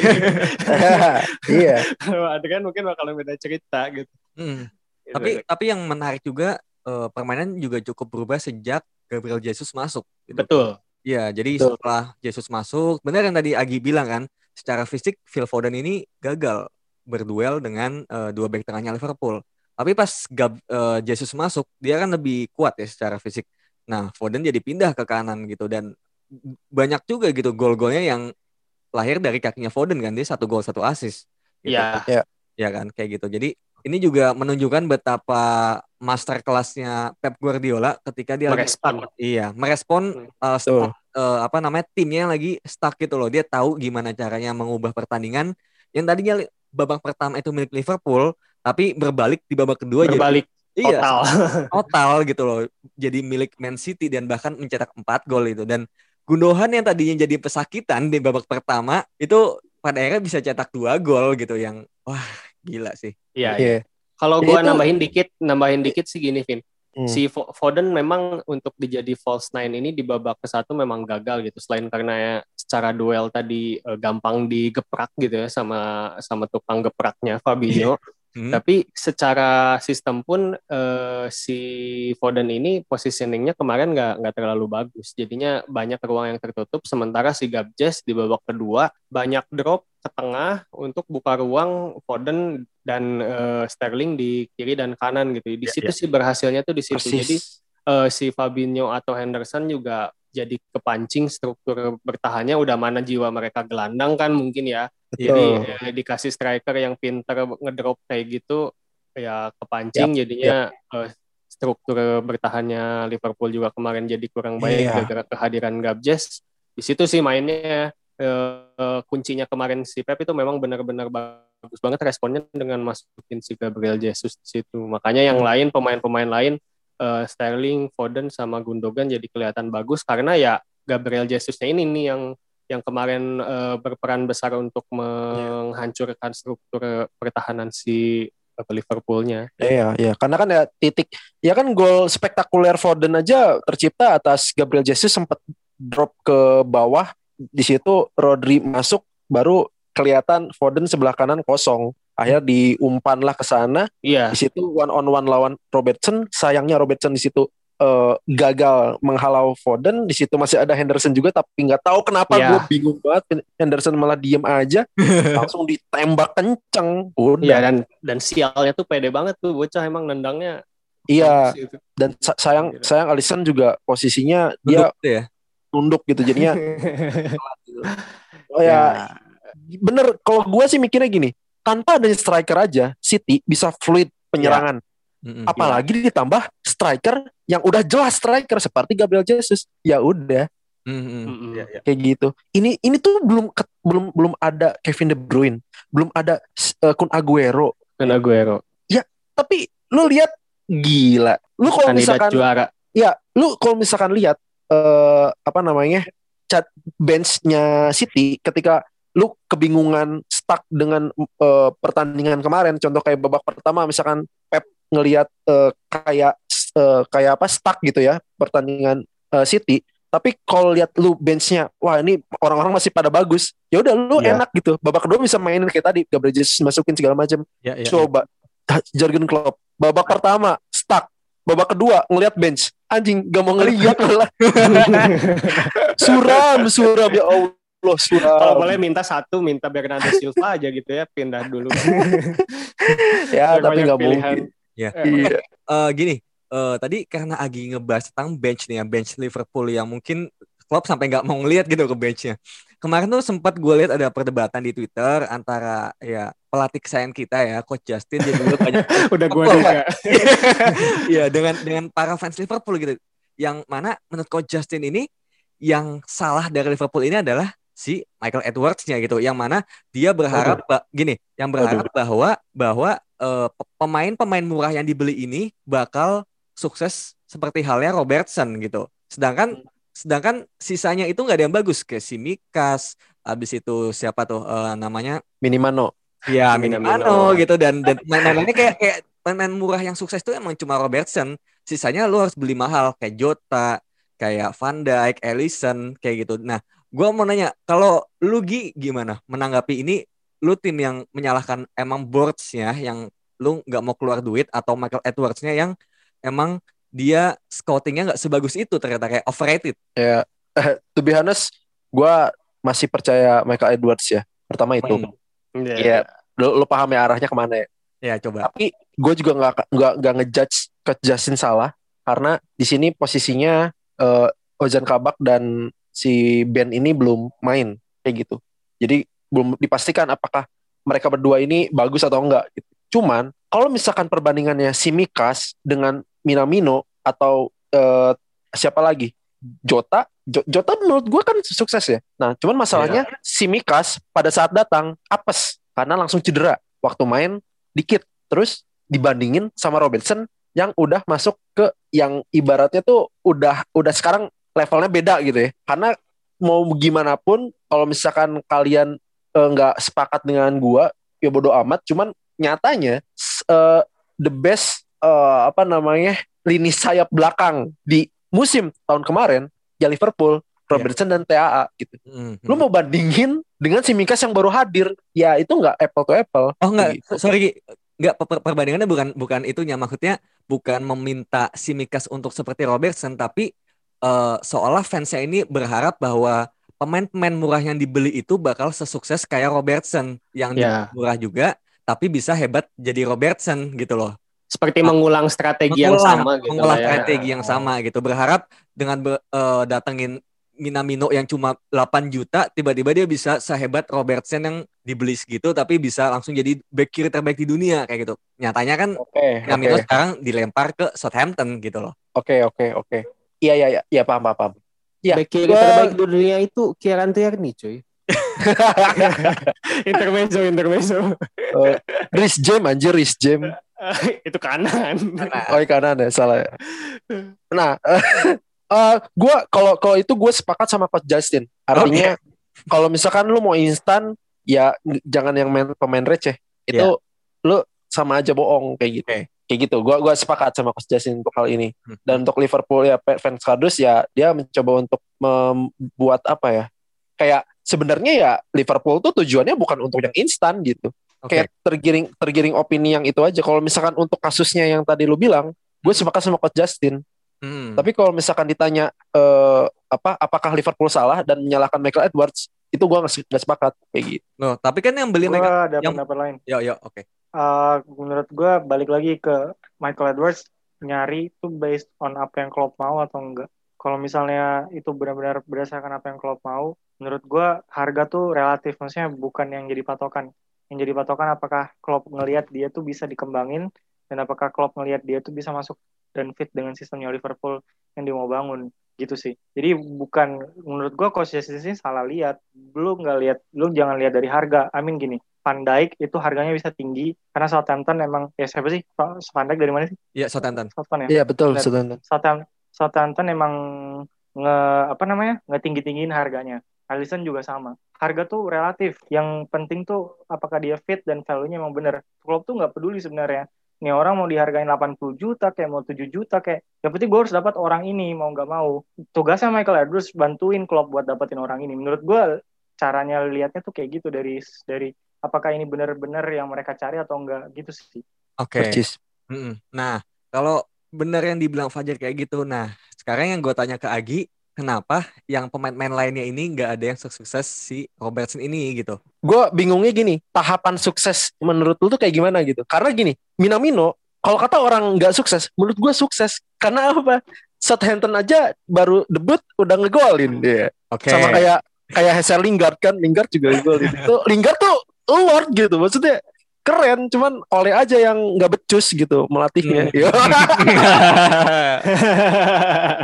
Speaker 3: iya.
Speaker 2: Kalau Adrian mungkin bakalan beda cerita gitu.
Speaker 1: Hmm.
Speaker 2: Gitu.
Speaker 1: Tapi tapi yang menarik juga eh, permainan juga cukup berubah sejak Gabriel Jesus masuk. gitu.
Speaker 2: betul.
Speaker 1: Iya, jadi
Speaker 3: Betul.
Speaker 1: setelah Jesus masuk, benar yang tadi Agi bilang kan, secara fisik Phil Foden ini gagal berduel dengan eh, dua back tengahnya Liverpool. Tapi pas Gab, eh, Jesus masuk, dia kan lebih kuat ya secara fisik. Nah, Foden jadi pindah ke kanan gitu dan banyak juga gitu gol-golnya yang lahir dari kakinya Foden kan, dia satu gol satu assist. Gitu.
Speaker 2: Iya.
Speaker 1: Ya kan, kayak gitu. Jadi ini juga menunjukkan betapa master kelasnya Pep Guardiola ketika dia lagi
Speaker 2: Merespon.
Speaker 1: stuck. Iya, merespon
Speaker 2: Hmm.
Speaker 1: uh, stuck, uh, apa namanya timnya yang lagi stuck gitu loh. Dia tahu gimana caranya mengubah pertandingan yang tadinya babak pertama itu milik Liverpool, tapi berbalik di babak kedua
Speaker 2: Berbalik
Speaker 1: jadi iya,
Speaker 2: total.
Speaker 1: total gitu loh. Jadi milik Man City dan bahkan mencetak 4 gol itu dan Gundogan yang tadinya jadi pesakitan di babak pertama itu pada akhirnya bisa cetak dua gol gitu yang wah gila sih.
Speaker 2: Iya.
Speaker 3: Iya.
Speaker 2: Kalau
Speaker 3: Ya,
Speaker 2: gua
Speaker 3: itu-
Speaker 2: nambahin dikit, nambahin dikit sih gini, Vin.
Speaker 3: Hmm.
Speaker 2: Si Fo- Foden memang untuk dijadi false nine ini di babak ke satu memang gagal gitu. Selain karena ya secara duel tadi eh, gampang digeprak gitu ya sama sama tukang gepraknya Fabinho.
Speaker 1: Hmm.
Speaker 2: Tapi secara sistem pun eh, si Foden ini positioningnya kemarin nggak nggak terlalu bagus. Jadinya banyak ruang yang tertutup. Sementara si Gabjes di babak kedua banyak drop ke tengah untuk buka ruang Foden dan eh, Sterling di kiri dan kanan gitu. Di
Speaker 1: Ya,
Speaker 2: situ
Speaker 1: ya.
Speaker 2: sih berhasilnya tuh di situ.
Speaker 3: Persis.
Speaker 2: Jadi eh, si Fabinho atau Henderson juga jadi kepancing struktur bertahannya udah mana jiwa mereka gelandang kan mungkin ya. Jadi
Speaker 3: Betul.
Speaker 2: eh, dikasih striker yang pinter ngedrop kayak gitu ya kepancing jadinya eh, struktur bertahannya Liverpool juga kemarin jadi kurang baik
Speaker 3: Iya.
Speaker 2: gara-gara kehadiran Gabjes. Di situ sih mainnya eh, kuncinya kemarin si Pep itu memang benar-benar bagus banget responnya dengan masukin si Gabriel Jesus di situ. Makanya yang lain pemain-pemain lain eh, Sterling, Foden sama Gundogan jadi kelihatan bagus karena ya Gabriel Jesusnya ini nih yang yang kemarin eh, berperan besar untuk menghancurkan struktur pertahanan si Liverpoolnya.
Speaker 3: Iya, iya. Karena kan ya titik, ya kan gol spektakuler Foden aja tercipta atas Gabriel Jesus sempat drop ke bawah. Di situ Rodri masuk, baru kelihatan Foden sebelah kanan kosong. Akhirnya diumpan lah ke sana.
Speaker 2: Iya,
Speaker 3: Di situ one on one lawan Robertson. Sayangnya Robertson di situ eh, gagal menghalau Foden. Di situ masih ada Henderson juga, tapi nggak tahu kenapa
Speaker 2: Iya.
Speaker 3: gue bingung banget. Henderson malah diem aja, langsung ditembak kenceng. Udah.
Speaker 2: iya dan dan sialnya tuh pede banget tuh bocah emang nendangnya.
Speaker 3: Iya.
Speaker 2: gitu.
Speaker 3: dan sa- sayang
Speaker 2: Gila.
Speaker 3: sayang Alisson juga posisinya dia
Speaker 1: Duduk tuh ya.
Speaker 3: tunduk gitu jadinya oh ya bener kalau gue sih mikirnya gini tanpa adanya striker aja City bisa fluid penyerangan.
Speaker 1: Mm-mm.
Speaker 3: apalagi ditambah striker yang udah jelas striker seperti Gabriel Jesus. Ya udah.
Speaker 1: Iya, iya.
Speaker 3: kayak gitu. Ini ini tuh belum ke- belum belum ada Kevin De Bruyne. Belum ada uh, Kun Aguero.
Speaker 2: Dan Aguero.
Speaker 3: Tapi lu lihat gila. Lu kalau misalkan
Speaker 2: juara.
Speaker 3: Ya, lu kalau misalkan lihat eh apa namanya cat benchnya City ketika lu kebingungan stuck dengan eh, pertandingan kemarin, contoh kayak babak pertama misalkan Pep ngelihat eh, kayak eh, kayak apa stuck gitu ya pertandingan eh, City, tapi kalau lihat lu benchnya, wah ini orang-orang masih pada bagus, ya udah lu
Speaker 2: Iya.
Speaker 3: enak gitu, babak kedua bisa mainin kayak tadi, Gabriel Jesus masukin segala macam,
Speaker 1: Ya, ya,
Speaker 3: coba. Jurgen Klopp babak pertama stuck. Babak kedua ngelihat bench. Anjing gak mau ngelihat malah. Suram suram. Ya Allah Los
Speaker 2: Kalau boleh minta satu, minta Bernardo Silva aja gitu ya, pindah dulu.
Speaker 3: ya,
Speaker 2: Biar
Speaker 3: tapi
Speaker 2: banyak
Speaker 3: nggak
Speaker 2: pilihan.
Speaker 3: mungkin.
Speaker 1: Ya.
Speaker 2: Eh,
Speaker 3: Iya.
Speaker 1: Eh, gini, eh, tadi karena Agi ngebahas tentang bench nih ya, bench Liverpool yang mungkin Klopp sampai nggak mau ngeliat gitu ke benchnya. Kemarin tuh sempat gue lihat ada perdebatan di Twitter antara ya pelatih kesayangan kita ya, Coach Justin dia juga banyak
Speaker 2: Udah gua
Speaker 1: Apa?
Speaker 2: duga.
Speaker 1: Iya dengan dengan para fans Liverpool gitu. Yang mana menurut Coach Justin ini yang salah dari Liverpool ini adalah si Michael Edwards-nya gitu. Yang mana dia berharap ba- gini, yang berharap bahwa bahwa eh, pe- pemain-pemain murah yang dibeli ini bakal sukses seperti halnya Robertson gitu. Sedangkan sedangkan sisanya itu nggak ada yang bagus kayak si Mikas, habis itu siapa tuh eh, namanya
Speaker 3: Minimano.
Speaker 1: Ya
Speaker 2: Minamino.
Speaker 1: Minamino gitu dan dan main-mainnya kayak kayak pemain murah yang sukses tuh emang cuma Robertson. Sisanya lu harus beli mahal kayak Jota, kayak Van Dijk, Ellison kayak gitu. Nah, gua mau nanya kalau lu Gi gimana menanggapi ini? Lu tim yang menyalahkan emang boards-nya yang lu nggak mau keluar duit atau Michael Edwards-nya yang emang dia scoutingnya nggak sebagus itu ternyata kayak overrated.
Speaker 3: Ya, eh, to be honest, gue masih percaya Michael Edwards ya. Pertama itu.
Speaker 2: Iya.
Speaker 3: Iya, lu, lu paham ya arahnya ke mana ya.
Speaker 1: Ya coba.
Speaker 3: Tapi gue juga nggak nggak nggak ngejudge Coach Justin salah karena di sini posisinya eh, Ozan Kabak dan si Ben ini belum main kayak gitu. Jadi belum dipastikan apakah mereka berdua ini bagus atau enggak. Gitu. Cuman kalau misalkan perbandingannya si Mikas dengan Minamino atau eh, siapa lagi Jota, Jo- Jota menurut gue kan sukses ya. Nah, cuman masalahnya si Mikas pada saat datang apes karena langsung cedera waktu main dikit. Terus dibandingin sama Robertson yang udah masuk ke yang ibaratnya tuh udah udah sekarang levelnya beda gitu ya. Karena mau gimana pun kalau misalkan kalian eh, nggak sepakat dengan gua ya bodo amat. Cuman nyatanya eh, the best eh, apa namanya lini sayap belakang di musim tahun kemarin ya Liverpool, Robertson dan TAA gitu.
Speaker 1: Hmm,
Speaker 3: Lu mau bandingin dengan si Mikas yang baru hadir, ya itu nggak apple to apple.
Speaker 1: Oh enggak,
Speaker 3: Gitu.
Speaker 1: sorry per- per- perbandingannya bukan bukan itunya maksudnya bukan meminta si Mikas untuk seperti Robertson tapi eh, seolah fansnya ini berharap bahwa pemain-pemain murah yang dibeli itu bakal sesukses kayak Robertson yang
Speaker 2: Ya.
Speaker 1: murah juga tapi bisa hebat jadi Robertson gitu loh.
Speaker 2: Seperti mengulang strategi yang sama gitu
Speaker 1: mengulang
Speaker 2: ya.
Speaker 1: strategi yang sama gitu. Berharap dengan be- eh, datengin Minamino yang cuma 8 juta, tiba-tiba dia bisa sehebat Robertson yang dibeli segitu, tapi bisa langsung jadi back kiri terbaik di dunia kayak gitu. Nyatanya kan
Speaker 3: Oke,
Speaker 1: Minamino
Speaker 3: oke,
Speaker 1: sekarang dilempar ke Southampton gitu loh.
Speaker 3: oke, oke, oke. Iya, iya, iya, iya, paham, paham, paham. Ya,
Speaker 2: Back kiri
Speaker 3: gua-
Speaker 2: terbaik di dunia itu Kieran Tierney cuy. intermezzo, intermezzo.
Speaker 3: Eh, Rhys James anjir, Rhys James.
Speaker 2: itu kanan.
Speaker 3: Oh, iya, kanan ya, salah ya. Nah, eh gua kalau kalau itu gue sepakat sama Coach Justin. Artinya kalau misalkan lu mau instan, ya jangan yang main pemain receh. Itu lu sama aja bohong kayak gitu.
Speaker 1: Oke.
Speaker 3: Kayak gitu. Gua gua sepakat sama Coach Justin untuk hal ini.
Speaker 1: Hmm.
Speaker 3: Dan untuk Liverpool ya fans kardus ya dia mencoba untuk membuat apa ya? Kayak sebenarnya ya Liverpool tuh tujuannya bukan untuk yang instan gitu.
Speaker 1: Oke.
Speaker 3: Kayak tergiring tergiring opini yang itu aja. Kalau misalkan untuk kasusnya yang tadi lu bilang, gue sepakat sama Coach Justin.
Speaker 1: Hmm.
Speaker 3: Tapi kalau misalkan ditanya eh, apa apakah Liverpool salah dan menyalahkan Michael Edwards, itu gue nggak sepakat kayak gitu.
Speaker 1: Loh, tapi kan yang beli mereka
Speaker 4: ada
Speaker 1: yang-
Speaker 4: pendapat lain.
Speaker 1: Yo yo, oke.
Speaker 4: Eh, menurut gue balik lagi ke Michael Edwards nyari itu based on apa yang Klopp mau atau enggak. Kalau misalnya itu benar-benar berdasarkan apa yang Klopp mau, menurut gue harga tuh relatif, maksudnya bukan yang jadi patokan. Yang jadi patokan apakah Klopp ngelihat dia tuh bisa dikembangin dan apakah Klopp ngelihat dia tuh bisa masuk dan fit dengan sistemnya Liverpool yang dia mau bangun gitu sih. Jadi bukan menurut gue ini salah lihat. Lu nggak lihat, lu jangan lihat dari harga. Amin gini, Van Dijk itu harganya bisa tinggi karena Southampton emang ya siapa sih Pak Van Dijk dari mana sih?
Speaker 1: Iya, Southampton.
Speaker 4: Southampton ya.
Speaker 3: Iya betul. Southampton.
Speaker 4: Southampton, Southampton emang nge apa namanya nge tinggi tinggiin harganya. Alisson juga sama. Harga tuh relatif. Yang penting tuh apakah dia fit dan value-nya emang bener. Klopp tuh nggak peduli sebenarnya. Nih orang mau dihargain 80 juta kayak mau 7 juta kayak yang penting gue harus dapat orang ini mau nggak mau. Tugasnya Michael Edwards bantuin Klopp buat dapetin orang ini. Menurut gue caranya lihatnya tuh kayak gitu dari dari apakah ini bener-bener yang mereka cari atau enggak gitu sih.
Speaker 1: Oke.
Speaker 3: Percis.
Speaker 1: Mm-mm. Nah, kalau benar yang dibilang Fajar kayak gitu, nah sekarang yang gue tanya ke Agi, kenapa yang pemain-pemain lainnya ini nggak ada yang sukses si Robertson ini gitu.
Speaker 3: Gue bingungnya gini, tahapan sukses menurut lu tuh kayak gimana gitu? Karena gini, Minamino kalau kata orang nggak sukses, menurut gue sukses. Karena apa? Southampton aja baru debut udah ngegolin dia.
Speaker 1: Oke.
Speaker 3: Sama kayak kayak Hazel Lingard kan, Lingard juga ngegolin. Itu Lingard tuh lord gitu, maksudnya keren. Cuman oleh aja yang nggak becus gitu melatihnya.
Speaker 1: Hmm.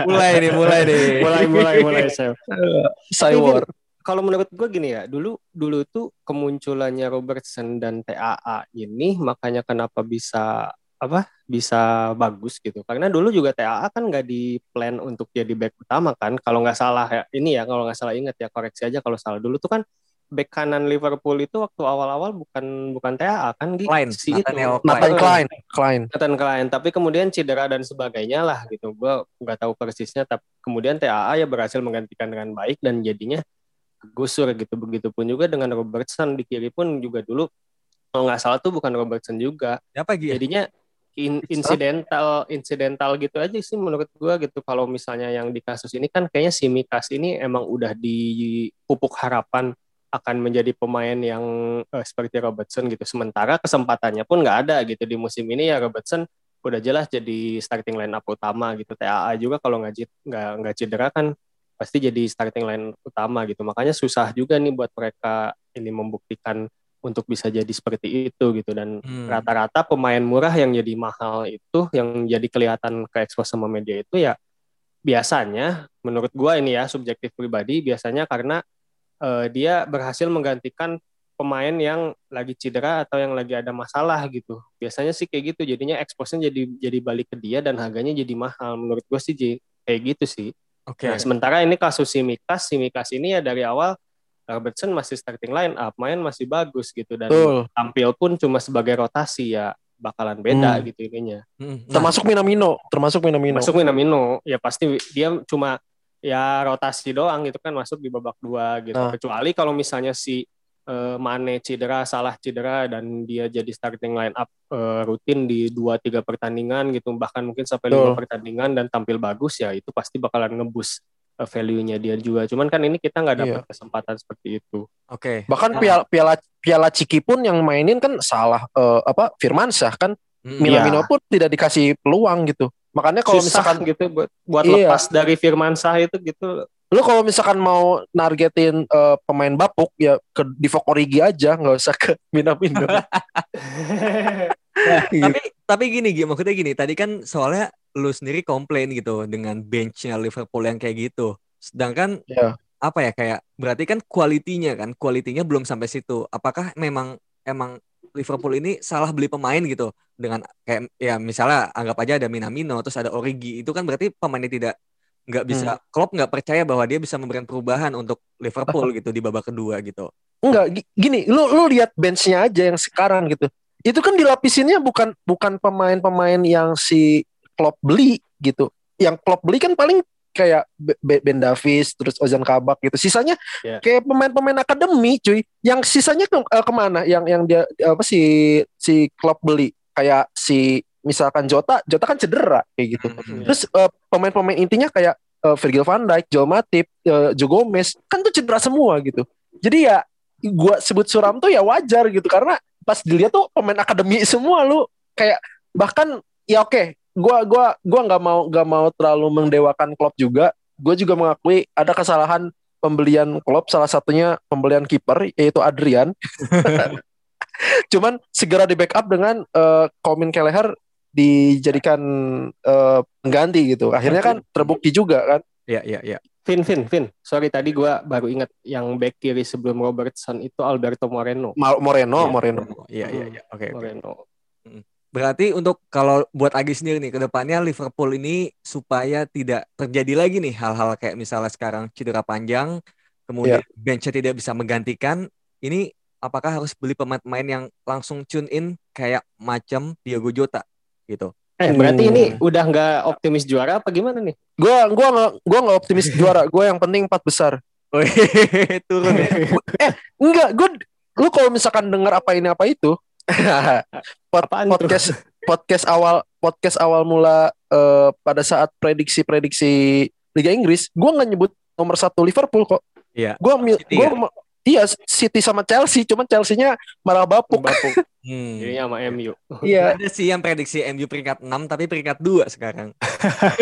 Speaker 1: mulai nih, mulai nih.
Speaker 2: mulai mulai mulai saya
Speaker 3: Cywar.
Speaker 2: kalau menurut gue gini ya dulu dulu tuh kemunculannya Robertson dan TAA ini makanya kenapa bisa apa bisa bagus gitu karena dulu juga TAA kan nggak di plan untuk jadi back utama kan kalau nggak salah ya ini ya kalau nggak salah ingat ya koreksi aja kalau salah dulu tuh kan back kanan Liverpool itu waktu awal-awal bukan bukan TAA kan Gi?
Speaker 1: Klein,
Speaker 2: si
Speaker 1: Nathaniel
Speaker 2: itu.
Speaker 3: Nathan Klein, Klein.
Speaker 2: Nathan Klein. Tapi kemudian cedera dan sebagainya lah gitu. Gue nggak tahu persisnya tapi kemudian TAA ya berhasil menggantikan dengan baik dan jadinya gusur gitu. Begitupun juga dengan Robertson di kiri pun juga dulu kalau nggak salah tuh bukan Robertson juga.
Speaker 1: Siapa Gi?
Speaker 2: jadinya in- insidental insidental gitu aja sih menurut gua gitu. Kalau misalnya yang di kasus ini kan kayaknya si Mikas ini emang udah dipupuk harapan akan menjadi pemain yang eh, seperti Robertson gitu. Sementara kesempatannya pun nggak ada gitu di musim ini ya. Robertson udah jelas jadi starting line up utama gitu. TAA juga kalau nggak nggak nggak cedera kan pasti jadi starting line utama gitu. Makanya susah juga nih buat mereka ini membuktikan untuk bisa jadi seperti itu gitu. Dan
Speaker 1: Hmm.
Speaker 2: rata-rata pemain murah yang jadi mahal itu yang jadi kelihatan ke expose sama media itu ya biasanya menurut gua ini ya subjektif pribadi biasanya karena eh, dia berhasil menggantikan pemain yang lagi cedera atau yang lagi ada masalah gitu biasanya sih kayak gitu jadinya expose-nya jadi jadi balik ke dia dan harganya jadi mahal menurut gua sih kayak gitu sih
Speaker 1: Oke.
Speaker 2: Nah, sementara ini kasus si Mikas, si Mikas ini ya dari awal Robertson masih starting line up, main masih bagus gitu dan
Speaker 3: Betul.
Speaker 2: tampil pun cuma sebagai rotasi ya bakalan beda
Speaker 3: Hmm.
Speaker 2: gitu ininya.
Speaker 1: Hmm. Nah,
Speaker 3: Termasuk Minamino, termasuk Minamino.
Speaker 2: Masuk Minamino ya pasti dia cuma ya rotasi doang gitu kan masuk di babak dua gitu.
Speaker 3: Nah.
Speaker 2: Kecuali kalau misalnya si eh, Mane cedera, salah cedera dan dia jadi starting line up eh, rutin di dua tiga pertandingan gitu bahkan mungkin sampai lima pertandingan dan tampil bagus ya itu pasti bakalan ngebus eh, value-nya dia juga. Cuman kan ini kita nggak dapat kesempatan seperti itu.
Speaker 1: Oke.
Speaker 3: Bahkan
Speaker 2: Nah.
Speaker 3: piala piala piala Ciki pun yang mainin kan salah eh, apa Firmansyah kan
Speaker 1: Hmm.
Speaker 3: Minamino pun tidak dikasih peluang gitu. Makanya kalau misalkan
Speaker 2: gitu buat buat
Speaker 3: Iya.
Speaker 2: lepas dari Firmansyah itu gitu.
Speaker 3: lu kalau misalkan mau nargetin eh, pemain bapuk ya ke Divock Origi aja nggak usah ke Minamino. Gitu.
Speaker 1: Tapi tapi gini Gi, maksudnya gini, tadi kan soalnya lu sendiri komplain gitu dengan benchnya Liverpool yang kayak gitu. Sedangkan
Speaker 3: Ya.
Speaker 1: apa ya kayak berarti kan kualitinya kan, kualitinya belum sampai situ. Apakah memang emang Liverpool ini salah beli pemain gitu dengan kayak ya misalnya anggap aja ada Minamino terus ada Origi itu kan berarti pemainnya tidak nggak bisa Klopp nggak percaya bahwa dia bisa memberikan perubahan untuk Liverpool gitu di babak kedua gitu.
Speaker 3: Enggak, gi- gini, lu lu lihat benchnya aja yang sekarang gitu. Itu kan dilapisinnya bukan bukan pemain-pemain yang si Klopp beli gitu. Yang Klopp beli kan paling kayak Be- Be- Ben Davis, terus Ozan Kabak gitu. Sisanya
Speaker 2: Ya.
Speaker 3: kayak pemain-pemain akademi, cuy. Yang sisanya ke, eh, ke mana? Yang yang dia apa si si Klopp beli? Kayak si misalkan Jota, Jota kan cedera kayak gitu.
Speaker 1: Hmm.
Speaker 3: Terus eh, pemain-pemain intinya kayak eh, Virgil van Dijk, Joel Matip, eh, Joe Gomez kan tuh cedera semua gitu. Jadi ya gua sebut suram tuh ya wajar gitu karena pas dilihat tuh pemain akademi semua lu kayak bahkan ya oke gua gua gua nggak mau nggak mau terlalu mendewakan Klopp juga gue juga mengakui ada kesalahan pembelian Klopp salah satunya pembelian kiper yaitu Adrian cuman segera di backup dengan eh, Colin Kelleher dijadikan eh, pengganti gitu akhirnya kan terbukti juga kan
Speaker 1: Iya iya iya.
Speaker 2: Vin, Vin, Vin. Sorry tadi gua baru ingat yang back kiri sebelum Robertson itu Alberto Moreno.
Speaker 3: Ma- Moreno
Speaker 1: Iya.
Speaker 3: Moreno
Speaker 1: Iya iya iya. Oke oke.
Speaker 2: Moreno.
Speaker 1: Berarti untuk kalau buat Agi sendiri nih ke depannya Liverpool ini supaya tidak terjadi lagi nih hal-hal kayak misalnya sekarang cedera panjang, kemudian benchnya tidak bisa menggantikan, ini apakah harus beli pemain-pemain yang langsung tune in kayak macam Diego Jota gitu?
Speaker 2: Eh, berarti
Speaker 3: Hmm.
Speaker 2: ini udah nggak optimis juara apa gimana nih?
Speaker 3: Gua gua nggak gua nggak optimis juara. Gua yang penting empat besar.
Speaker 1: Turun ya.
Speaker 3: Enggak, gua lu kalau misalkan dengar apa ini apa itu pod-
Speaker 2: Apaan tuh?
Speaker 3: podcast podcast awal podcast awal mula eh, pada saat prediksi-prediksi Liga Inggris, gue nggak nyebut nomor satu Liverpool kok.
Speaker 1: Iya.
Speaker 3: Gue gue
Speaker 1: ya?
Speaker 3: iya City sama Chelsea, cuman Chelsea-nya malah bapuk.
Speaker 2: Bapuk.
Speaker 1: Hmm.
Speaker 2: Jadinya sama MU.
Speaker 3: iya,
Speaker 1: Ada sih yang prediksi MU peringkat 6 tapi peringkat 2 sekarang.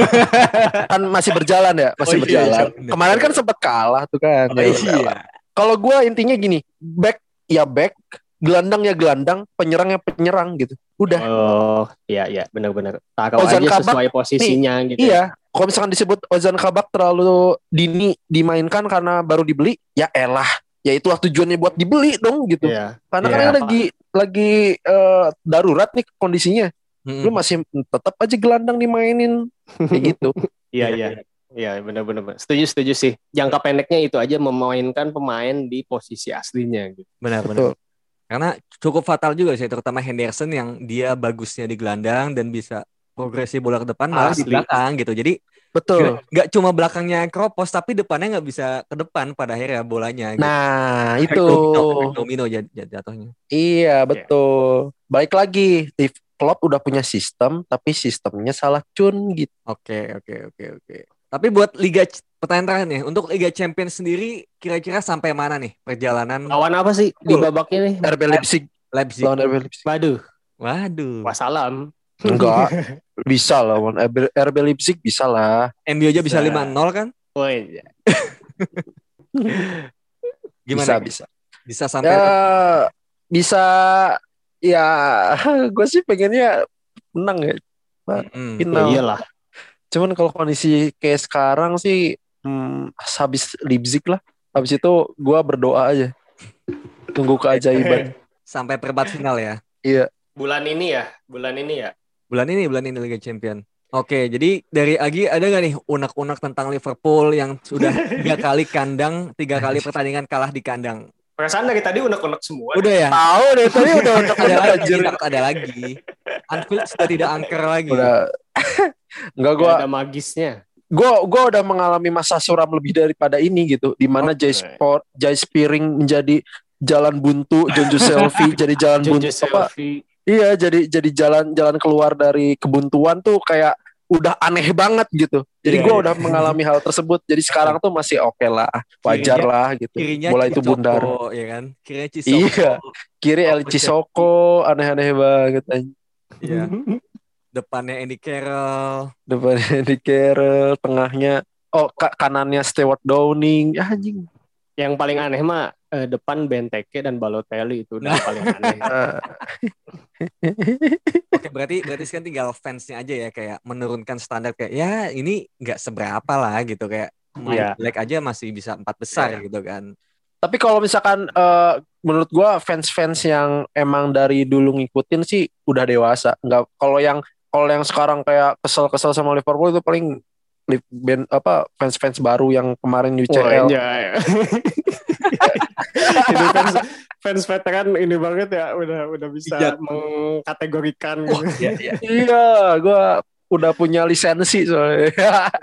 Speaker 3: kan masih berjalan ya, masih
Speaker 1: Oh, iya,
Speaker 3: berjalan.
Speaker 1: iya.
Speaker 3: Kemarin kan sempat kalah tuh kan.
Speaker 1: Oh,
Speaker 3: Ya
Speaker 1: iya.
Speaker 3: Kalau gue intinya gini, back ya back, gelandang ya gelandang, penyerang ya penyerang gitu. Udah.
Speaker 2: Oh, iya iya benar-benar. Taruh
Speaker 3: Ozan
Speaker 2: aja
Speaker 3: Kabak,
Speaker 2: sesuai posisinya gitu.
Speaker 3: Iya, kalau misalkan disebut Ozan Kabak terlalu dini dimainkan karena baru dibeli, ya elah. Ya itulah tujuannya buat dibeli dong gitu.
Speaker 2: Iya.
Speaker 3: Karena
Speaker 1: Iya.
Speaker 3: kan lagi lagi eh, darurat nih kondisinya.
Speaker 1: Hmm.
Speaker 3: Lu masih tetap aja gelandang dimainin kayak gitu.
Speaker 2: Iya iya. Iya benar-benar. Setuju setuju sih. Jangka pendeknya itu aja memainkan pemain di posisi aslinya gitu.
Speaker 1: Benar-benar. Karena cukup fatal juga sih, terutama Henderson yang dia bagusnya di gelandang dan bisa progresi bola ke depan malah di belakang gitu. Jadi
Speaker 3: Betul.
Speaker 1: nggak cuma belakangnya kropos tapi depannya nggak bisa ke depan pada akhirnya bolanya. gitu.
Speaker 3: Nah, itu.
Speaker 1: domino, jat- jatuhnya.
Speaker 3: Iya, betul. Baik lagi, di Klopp udah punya sistem tapi sistemnya salah cun gitu.
Speaker 1: Oke, oke, oke, oke. Tapi buat Liga pertanyaan terakhir nih, untuk Liga Champions sendiri kira-kira sampai mana nih perjalanan
Speaker 2: Lawan apa sih di babak ini?
Speaker 3: RB Leipzig
Speaker 1: Leipzig?
Speaker 3: lawan RB Leipzig.
Speaker 2: Waduh,
Speaker 1: Waduh.
Speaker 2: wassalam.
Speaker 3: Enggak, bisa lah lawan RB, RB Leipzig bisa lah.
Speaker 1: MU aja bisa
Speaker 2: Bisa.
Speaker 1: 5-0 kan?
Speaker 2: Oh iya.
Speaker 1: Gimana?
Speaker 3: Bisa, bisa.
Speaker 1: Bisa sampai
Speaker 3: Ya bisa ya gue sih pengennya menang ya.
Speaker 1: Mm.
Speaker 3: Final.
Speaker 2: Ya iyalah.
Speaker 3: Cuman kalau kondisi kayak sekarang sih hmm, habis Leipzig lah. Habis itu gua berdoa aja. Tunggu keajaiban.
Speaker 1: sampai perempat final ya.
Speaker 3: iya.
Speaker 2: Bulan ini ya, bulan ini ya.
Speaker 1: Bulan ini, bulan ini Liga Champion. Oke, jadi dari Agi ada nggak nih unek-unek tentang Liverpool yang sudah tiga kali kandang, tiga kali pertandingan kalah di kandang?
Speaker 2: Perasaan dari tadi unek-unek semua.
Speaker 1: Udah ya?
Speaker 3: Tahu deh tadi udah
Speaker 1: ada lagi,
Speaker 3: anjir.
Speaker 1: takut ada lagi. Anfield sudah tidak angker lagi.
Speaker 3: Udah Enggak
Speaker 2: Gua ada magisnya.
Speaker 3: gua gua udah mengalami masa suram lebih daripada ini gitu. Di mana
Speaker 2: Oke.
Speaker 3: Jay Sport, Jay Spearing menjadi jalan buntu, Jonjo Selfie jadi jalan buntu apa?
Speaker 2: selfie.
Speaker 3: Iya, jadi jadi jalan jalan keluar dari kebuntuan tuh kayak udah aneh banget gitu. Jadi
Speaker 2: Iya,
Speaker 3: gua
Speaker 2: iya.
Speaker 3: udah mengalami hal tersebut. Jadi sekarang tuh masih oke lah, wajar
Speaker 1: Kirinya-
Speaker 3: lah gitu.
Speaker 1: Kirinya
Speaker 3: Bola itu bundar.
Speaker 1: ya kan? Kirinya Cisoko.
Speaker 3: Iya. Kiri El Cisoko aneh-aneh banget anjing.
Speaker 1: Iya. Depannya Andy Carroll.
Speaker 3: Depannya di Carroll, tengahnya oh ka- kanannya Stewart Downing. Ya, anjing.
Speaker 2: Yang paling aneh mah eh, depan Benteke dan Balotelli itu udah
Speaker 1: Nah.
Speaker 2: paling aneh.
Speaker 3: Ah,
Speaker 1: Oke, berarti berarti sekarang tinggal fansnya aja ya kayak menurunkan standar kayak ya ini nggak seberapa lah gitu kayak main
Speaker 2: Iya.
Speaker 1: jelek aja masih bisa empat besar
Speaker 3: Iya.
Speaker 1: gitu kan.
Speaker 3: Tapi kalau misalkan eh, menurut gua fans-fans yang emang dari dulu ngikutin sih udah dewasa. Nggak kalau yang kalau yang sekarang kayak kesel-kesel sama Liverpool itu paling band apa fans-fans baru yang kemarin
Speaker 2: Wah,
Speaker 3: UCL.
Speaker 2: iya. ini fans, fans veteran ini banget ya udah udah bisa
Speaker 1: Bijak.
Speaker 2: mengkategorikan
Speaker 1: Wah,
Speaker 2: gitu.
Speaker 1: iya, iya.
Speaker 3: iya, gua udah punya lisensi soalnya.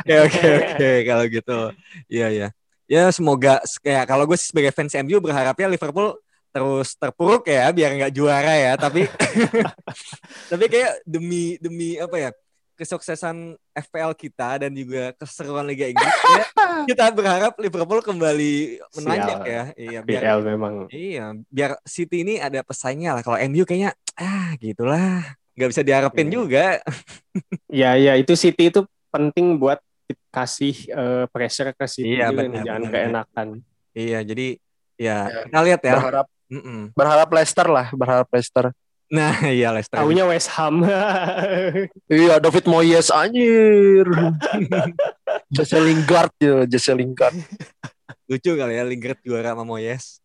Speaker 1: Oke oke oke kalau gitu. Iya ya. Ya semoga kayak kalau gue sebagai fans MU berharapnya Liverpool terus terpuruk ya biar nggak juara ya tapi tapi kayak demi demi apa ya kesuksesan FPL kita dan juga keseruan Liga Inggris kayak kita berharap Liverpool kembali menanjak
Speaker 2: Sial.
Speaker 1: ya. Iya biar
Speaker 2: memang.
Speaker 1: Iya biar City ini ada pesaingnya lah. Kalau MU kayaknya ah gitulah. Nggak bisa diharapin
Speaker 2: Iya.
Speaker 1: juga.
Speaker 2: Ya ya itu City itu penting buat kasih eh, pressure ke City
Speaker 1: Iya,
Speaker 2: juga
Speaker 1: benar,
Speaker 2: jangan
Speaker 1: benar,
Speaker 2: keenakan.
Speaker 1: Iya jadi ya
Speaker 3: Ya,
Speaker 1: kita lihat ya.
Speaker 3: Berharap
Speaker 1: Mm-mm.
Speaker 3: berharap Leicester lah, berharap Leicester.
Speaker 1: Nah, iya Leicester.
Speaker 2: Taunya West Ham
Speaker 3: Iya, David Moyes anjir. Jesse Lingard ya, Jesse Lingard.
Speaker 1: Lucu kali ya Lingard juara sama Moyes.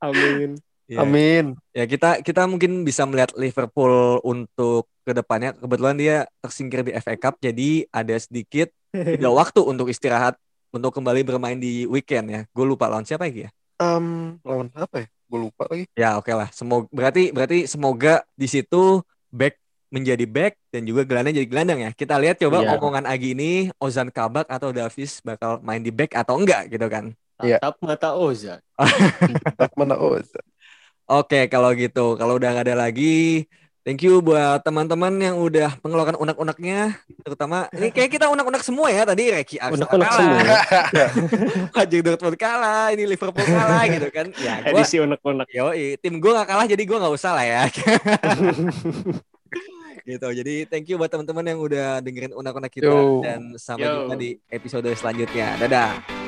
Speaker 2: Amin
Speaker 1: Iya.
Speaker 3: Amin.
Speaker 1: Ya kita kita mungkin bisa melihat Liverpool untuk ke depannya. Kebetulan dia tersingkir di FA Cup, jadi ada sedikit tidak waktu untuk istirahat untuk kembali bermain di weekend ya. Gue lupa lawan siapa lagi ya.
Speaker 3: Em, lawan apa ya? Gue lupa lagi.
Speaker 1: Ya oke lah. Semoga berarti berarti semoga di situ back menjadi back dan juga gelandang jadi gelandang ya. Kita lihat coba
Speaker 2: Iya.
Speaker 1: omongan Agi ini Ozan Kabak atau Davis bakal main di back atau enggak gitu kan.
Speaker 3: Iya.
Speaker 2: tatap mata Oza
Speaker 3: Tak mana oh.
Speaker 1: Oke, kalau gitu, kalau udah nggak ada lagi, Thank you buat teman-teman yang udah mengeluarkan unek-uneknya, terutama ini kayak kita unek-unek semua ya tadi Reki Arsenal
Speaker 2: Unek-unek semua.
Speaker 1: kalah, Haji Dortmund kalah, ini Liverpool kalah gitu kan. Ya gua,
Speaker 2: Edisi unek-unek.
Speaker 1: yoi, tim gue gak kalah jadi gue nggak usah lah ya. gitu. Jadi thank you buat teman-teman yang udah dengerin unek-unek kita
Speaker 3: Yo.
Speaker 1: dan sampai
Speaker 2: Yo.
Speaker 1: jumpa di episode selanjutnya. Dadah.